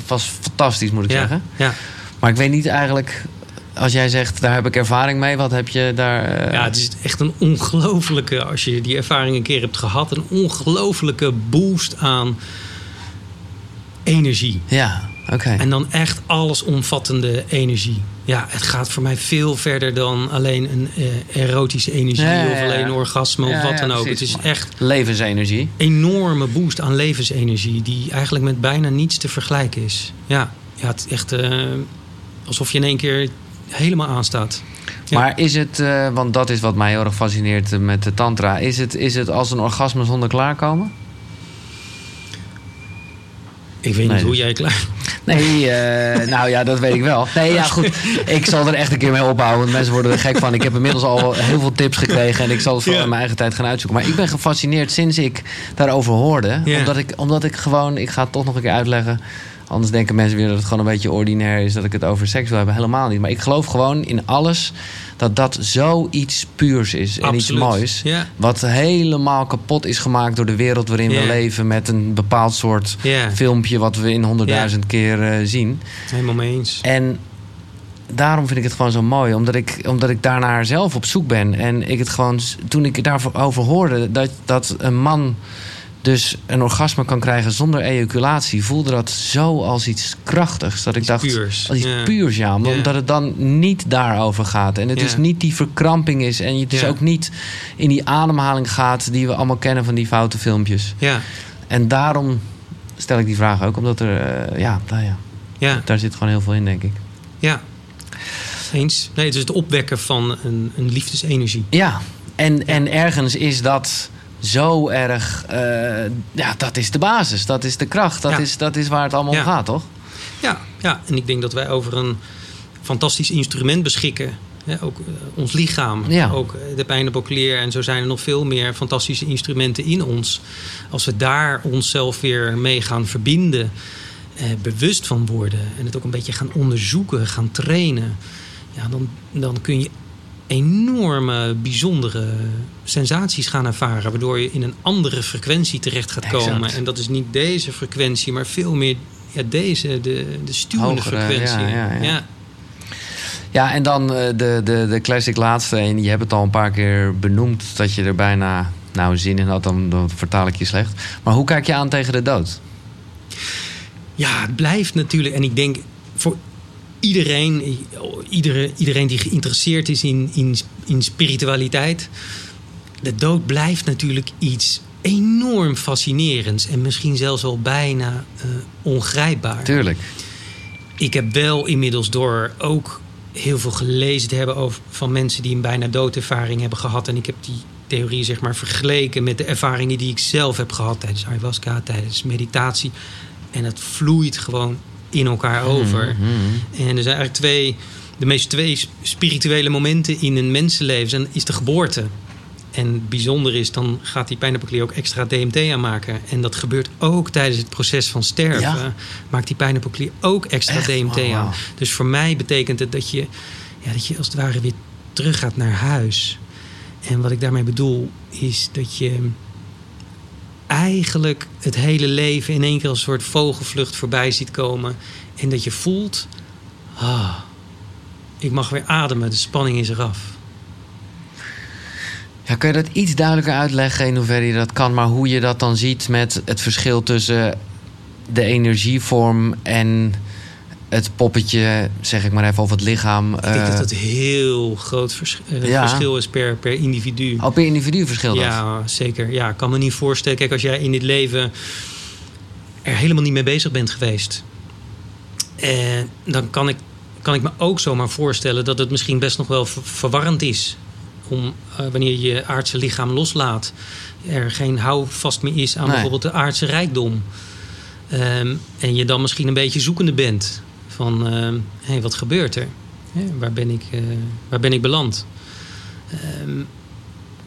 was fantastisch, moet ik
ja,
zeggen.
Ja.
Maar ik weet niet eigenlijk... Als jij zegt, daar heb ik ervaring mee. Wat heb je daar... eh,
ja, het is echt een ongelofelijke, als je die ervaring een keer hebt gehad, een ongelofelijke boost aan energie.
ja, oké.
En dan echt allesomvattende energie. Ja, het gaat voor mij veel verder dan alleen een eh, erotische energie
Ja, ja,
of alleen een orgasme of wat dan ook.
precies.
Het is echt
Levensenergie.
enorme boost aan levensenergie die eigenlijk met bijna niets te vergelijken is. Ja, ja het is echt eh, alsof je in één keer helemaal aanstaat. Ja.
Maar is het, eh, want dat is wat mij heel erg fascineert eh, met de tantra. Is het, is het als een orgasme zonder klaarkomen?
Ik weet
Nee,
niet hoe
dus-
jij klaar.
Nee, eh, nou ja, dat weet ik wel. Nee, ja, goed. Ik zal er echt een keer mee ophouden. Want mensen worden er gek van. Ik heb inmiddels al heel veel tips gekregen. En ik zal het vooral
Ja.
in mijn eigen tijd gaan uitzoeken. Maar ik ben gefascineerd sinds ik daarover hoorde.
Ja.
Omdat, ik, omdat ik gewoon, ik ga het toch nog een keer uitleggen. Anders denken mensen weer dat het gewoon een beetje ordinair is dat ik het over seks wil hebben. Helemaal niet. Maar ik geloof gewoon in alles dat dat zoiets puurs is en iets moois.
Ja.
Wat helemaal kapot is gemaakt door de wereld waarin we leven. Met een bepaald soort
Ja,
filmpje wat we in honderdduizend keer eh, zien.
helemaal mee eens.
En daarom vind ik het gewoon zo mooi. Omdat ik, omdat ik daarnaar zelf op zoek ben. En ik het gewoon, toen ik daarover hoorde dat, dat een man dus een orgasme kan krijgen zonder ejaculatie, voelde dat zo als iets krachtigs. Dat ik
Iets
dacht,
puurs,
als iets
ja.
puurs, ja. Omdat het dan niet daarover gaat. En het is niet die verkramping is. En het is ook niet in die ademhaling gaat die we allemaal kennen van die foute filmpjes.
Ja,
En daarom stel ik die vraag ook. Omdat er, eh, ja, nou ja,
ja,
daar zit gewoon heel veel in, denk ik.
ja. Eens. Nee, het is het opwekken van een, een liefdesenergie.
Ja, en, en ergens is dat zo erg. eh, ja, dat is de basis, dat is de kracht, dat,
Ja.
is, dat is waar het allemaal
Ja.
om gaat, toch?
Ja, ja, en ik denk dat wij over een fantastisch instrument beschikken. Hè, ook eh, ons lichaam,
Ja.
ook eh, de pijnenbokleer. En zo zijn er nog veel meer fantastische instrumenten in ons. Als we daar onszelf weer mee gaan verbinden, eh, bewust van worden... en het ook een beetje gaan onderzoeken, gaan trainen... Ja, dan, dan kun je enorme, bijzondere sensaties gaan ervaren... waardoor je in een andere frequentie terecht gaat
Exact.
komen. En dat is niet deze frequentie, maar veel meer ja, deze, de, de stuwende
Hogere,
frequentie.
ja, ja, ja.
ja.
Ja, en dan eh, de, de, de classic laatste. En je hebt het al een paar keer benoemd dat je er bijna nou, zin in had. Dan, dan vertaal ik je slecht. Maar hoe kijk je aan tegen de dood?
Ja, het blijft natuurlijk. En ik denk voor iedereen, iedere, iedereen die geïnteresseerd is in, in, in spiritualiteit. De dood blijft natuurlijk iets enorm fascinerends. En misschien zelfs wel bijna eh, ongrijpbaar.
Tuurlijk.
Ik heb wel inmiddels door ook heel veel gelezen te hebben over, van mensen die een bijna doodervaring hebben gehad. En ik heb die theorie zeg maar vergeleken met de ervaringen die ik zelf heb gehad tijdens ayahuasca, tijdens meditatie. En het vloeit gewoon in elkaar over.
Mhm.
En er zijn eigenlijk twee, de meest twee spirituele momenten in een mensenleven. En is de geboorte. En bijzonder is, dan gaat die pijnappelklier ook extra DMT aanmaken. En dat gebeurt ook tijdens het proces van sterven.
Ja.
Maakt die pijnappelklier ook extra
Echt?
DMT
Oh,
aan. Dus voor mij betekent het dat je, ja, dat je als het ware weer terug gaat naar huis. En wat ik daarmee bedoel, is dat je eigenlijk het hele leven in één keer als een soort vogelvlucht voorbij ziet komen. En dat je voelt, ah, ik mag weer ademen, de spanning is eraf.
Ja, kun je dat iets duidelijker uitleggen in hoeverre je dat kan, maar hoe je dat dan ziet met het verschil tussen de energievorm en het poppetje, zeg ik maar even, of het lichaam?
Ik denk
eh,
dat het heel groot vers- eh,
Ja.
verschil is per, per individu.
Op per individu verschilt dat?
Ja, zeker. Ja, ik kan me niet voorstellen. Kijk, als jij in dit leven er helemaal niet mee bezig bent geweest, eh, dan kan ik, kan ik me ook zomaar voorstellen dat het misschien best nog wel ver- verwarrend is. Om eh, wanneer je aardse lichaam loslaat, er geen houvast meer is aan
Nee.
bijvoorbeeld de aardse rijkdom. Ehm, en je dan misschien een beetje zoekende bent van, hé, hey, wat gebeurt er? Hè, waar, ben ik, eh, waar ben ik beland? Ehm,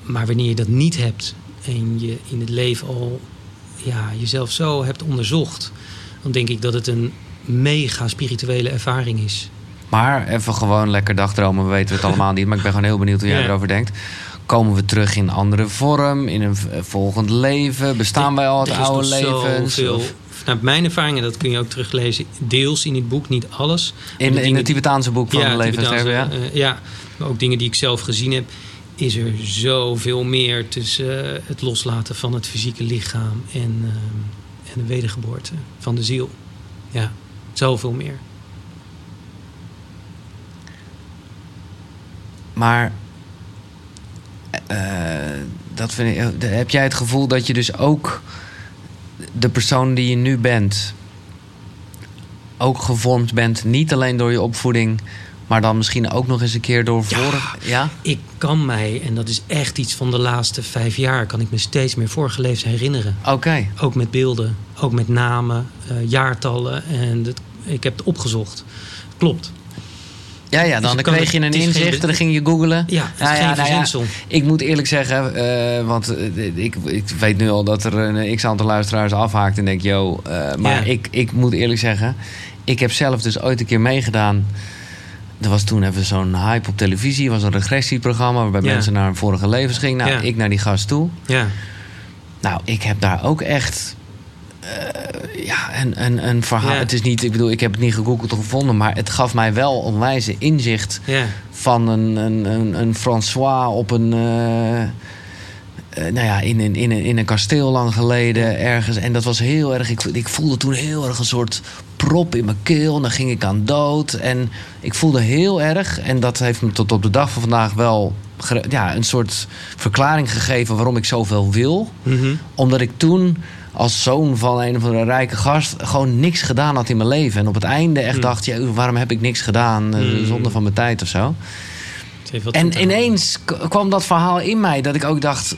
maar wanneer je dat niet hebt en je in het leven al ja, jezelf zo hebt onderzocht, dan denk ik dat het een mega spirituele ervaring is.
Maar even gewoon lekker dagdromen, we weten het allemaal niet. Maar ik ben gewoon heel benieuwd hoe jij
Ja.
erover denkt. Komen we terug in andere vorm, in een volgend leven? Bestaan wij al het
is
oude
nog
levens?
zoveel- Naar mijn ervaringen, dat kun je ook teruglezen, deels in het boek, niet alles.
In, het Tibetaanse boek van
ja,
Sterven, ja?
eh, ja, maar ook dingen die ik zelf gezien heb, is er zoveel meer tussen eh, het loslaten van het fysieke lichaam en, eh, en de wedergeboorte van de ziel. Ja, zoveel meer.
Maar dat vind ik, heb jij het gevoel dat je dus ook de persoon die je nu bent, ook gevormd bent, niet alleen door je opvoeding, maar dan misschien ook nog eens een keer door
Ja.
vorig. Ja?
Ik kan mij, en dat is echt iets van de laatste vijf jaar, kan ik me steeds meer vorige levens herinneren.
Oké.
Ook met beelden, ook met namen, eh, jaartallen. En dat, ik heb het opgezocht. Klopt.
Ja, ja, dan,
Dus
dan kreeg je een inzicht en dan ging je googlen.
Ja, is geen
nou
verzinsel.
ik moet eerlijk zeggen, eh, want eh, ik, ik weet nu al dat er een x-aantal luisteraars afhaakt en denk, yo, eh, maar
Ja.
ik, ik moet eerlijk zeggen, ik heb zelf dus ooit een keer meegedaan. Er was toen even zo'n hype op televisie, was een regressieprogramma waarbij
Ja.
mensen naar hun vorige levens gingen. Nou,
Ja.
ik naar die gast toe.
Ja,
Nou, ik heb daar ook echt. Eh, ja, een, een, een verhaal.
Ja.
Het is niet, ik bedoel, ik heb het niet gegoogeld of gevonden, maar het gaf mij wel onwijze inzicht
ja,
van een, een, een, een François op een. eh, eh, nou ja, in een, in, een, in een kasteel lang geleden ergens. En dat was heel erg. Ik, ik voelde toen heel erg een soort prop in mijn keel. En dan ging ik aan dood. En ik voelde heel erg. En dat heeft me tot op de dag van vandaag wel ja, een soort verklaring gegeven waarom ik zoveel wil
Mhm.
omdat ik toen als zoon van een of andere rijke gast gewoon niks gedaan had in mijn leven. En op het einde echt
Hmm.
dacht, ja, waarom heb ik niks gedaan? Eh,
Hmm.
Zonde van mijn tijd of zo. En ineens kwam dat verhaal in mij dat ik ook dacht,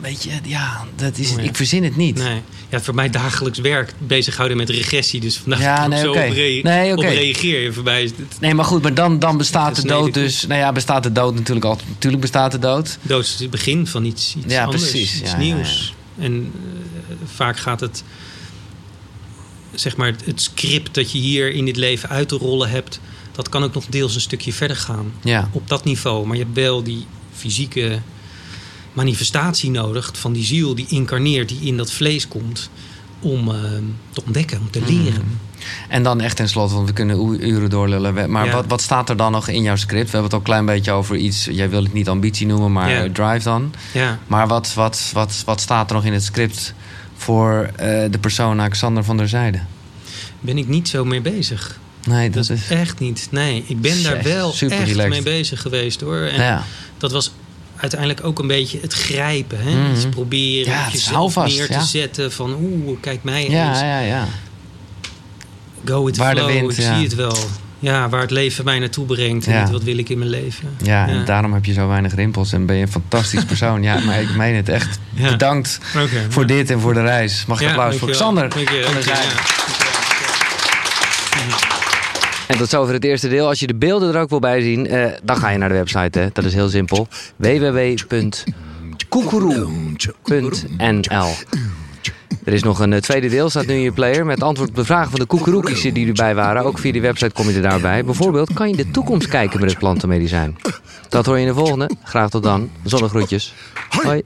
weet je, ja, dat is,
Oh ja.
ik verzin het niet.
Nee. Ja, voor mij dagelijks werk bezighouden met regressie. Dus vandaag
Ja, nee,
zo
oké.
op,
Nee, oké.
op reageer. Voor mij is het
Nee, maar goed, maar dan, dan bestaat de dood dus. Nou ja, bestaat de dood natuurlijk altijd. Natuurlijk bestaat de dood.
dood is het begin van iets, iets
Ja,
anders.
precies.
Iets
Ja, ja,
nieuws. En eh, vaak gaat het... Zeg maar, het script dat je hier in dit leven uit te rollen hebt... dat kan ook nog deels een stukje verder gaan.
Ja.
Op dat niveau. Maar je hebt wel die fysieke manifestatie nodig... van die ziel die incarneert, die in dat vlees komt... om eh, te ontdekken, om te
Hmm.
leren.
En dan echt tenslotte, want we kunnen uren doorlullen. Maar
Ja.
wat, wat staat er dan nog in jouw script? We hebben het al een klein beetje over iets. Jij wil het niet ambitie noemen, maar
Ja.
drive dan.
Ja.
Maar wat, wat, wat, wat staat er nog in het script voor eh, de persoon Alexander van der Zijde?
Ben ik niet zo mee bezig.
Nee,
Dat
dat
is echt niet. Nee, ik ben daar wel
super
echt
relaxed.
mee bezig geweest hoor. En
Ja.
dat was uiteindelijk ook een beetje het grijpen. Hè? Iets proberen
Ja,
jezelf
houvast,
neer te
ja.
zetten. Van oeh, kijk mij eens.
Ja, ja, ja.
Go with
Waar de
flow,
wind,
ik
ja.
zie het wel. Ja, waar het leven mij naartoe brengt. En
Ja.
niet wat wil ik in mijn leven.
Ja, en daarom heb je zo weinig rimpels en ben je een fantastisch persoon. Ja, maar ik meen het echt.
Ja.
Bedankt voor
ja.
dit en voor de reis. Mag ik
Ja,
applaus voor. Xander
Dankjewel,
van der
dankjewel,
Zijde.
ja. Dankjewel.
En tot zover het eerste deel. Als je de beelden er ook wil bij zien, eh, dan ga je naar de website. Hè. Dat is heel simpel. www.koekeroe.nl Er is nog een eh, tweede deel, staat nu in je player... met antwoord op de vragen van de koekeroekjes die erbij waren. Ook via die website kom je er daarbij. Bijvoorbeeld, kan je de toekomst kijken met het plantenmedicijn? Dat hoor je in de volgende. Graag tot dan. Zonnegroetjes. Hoi.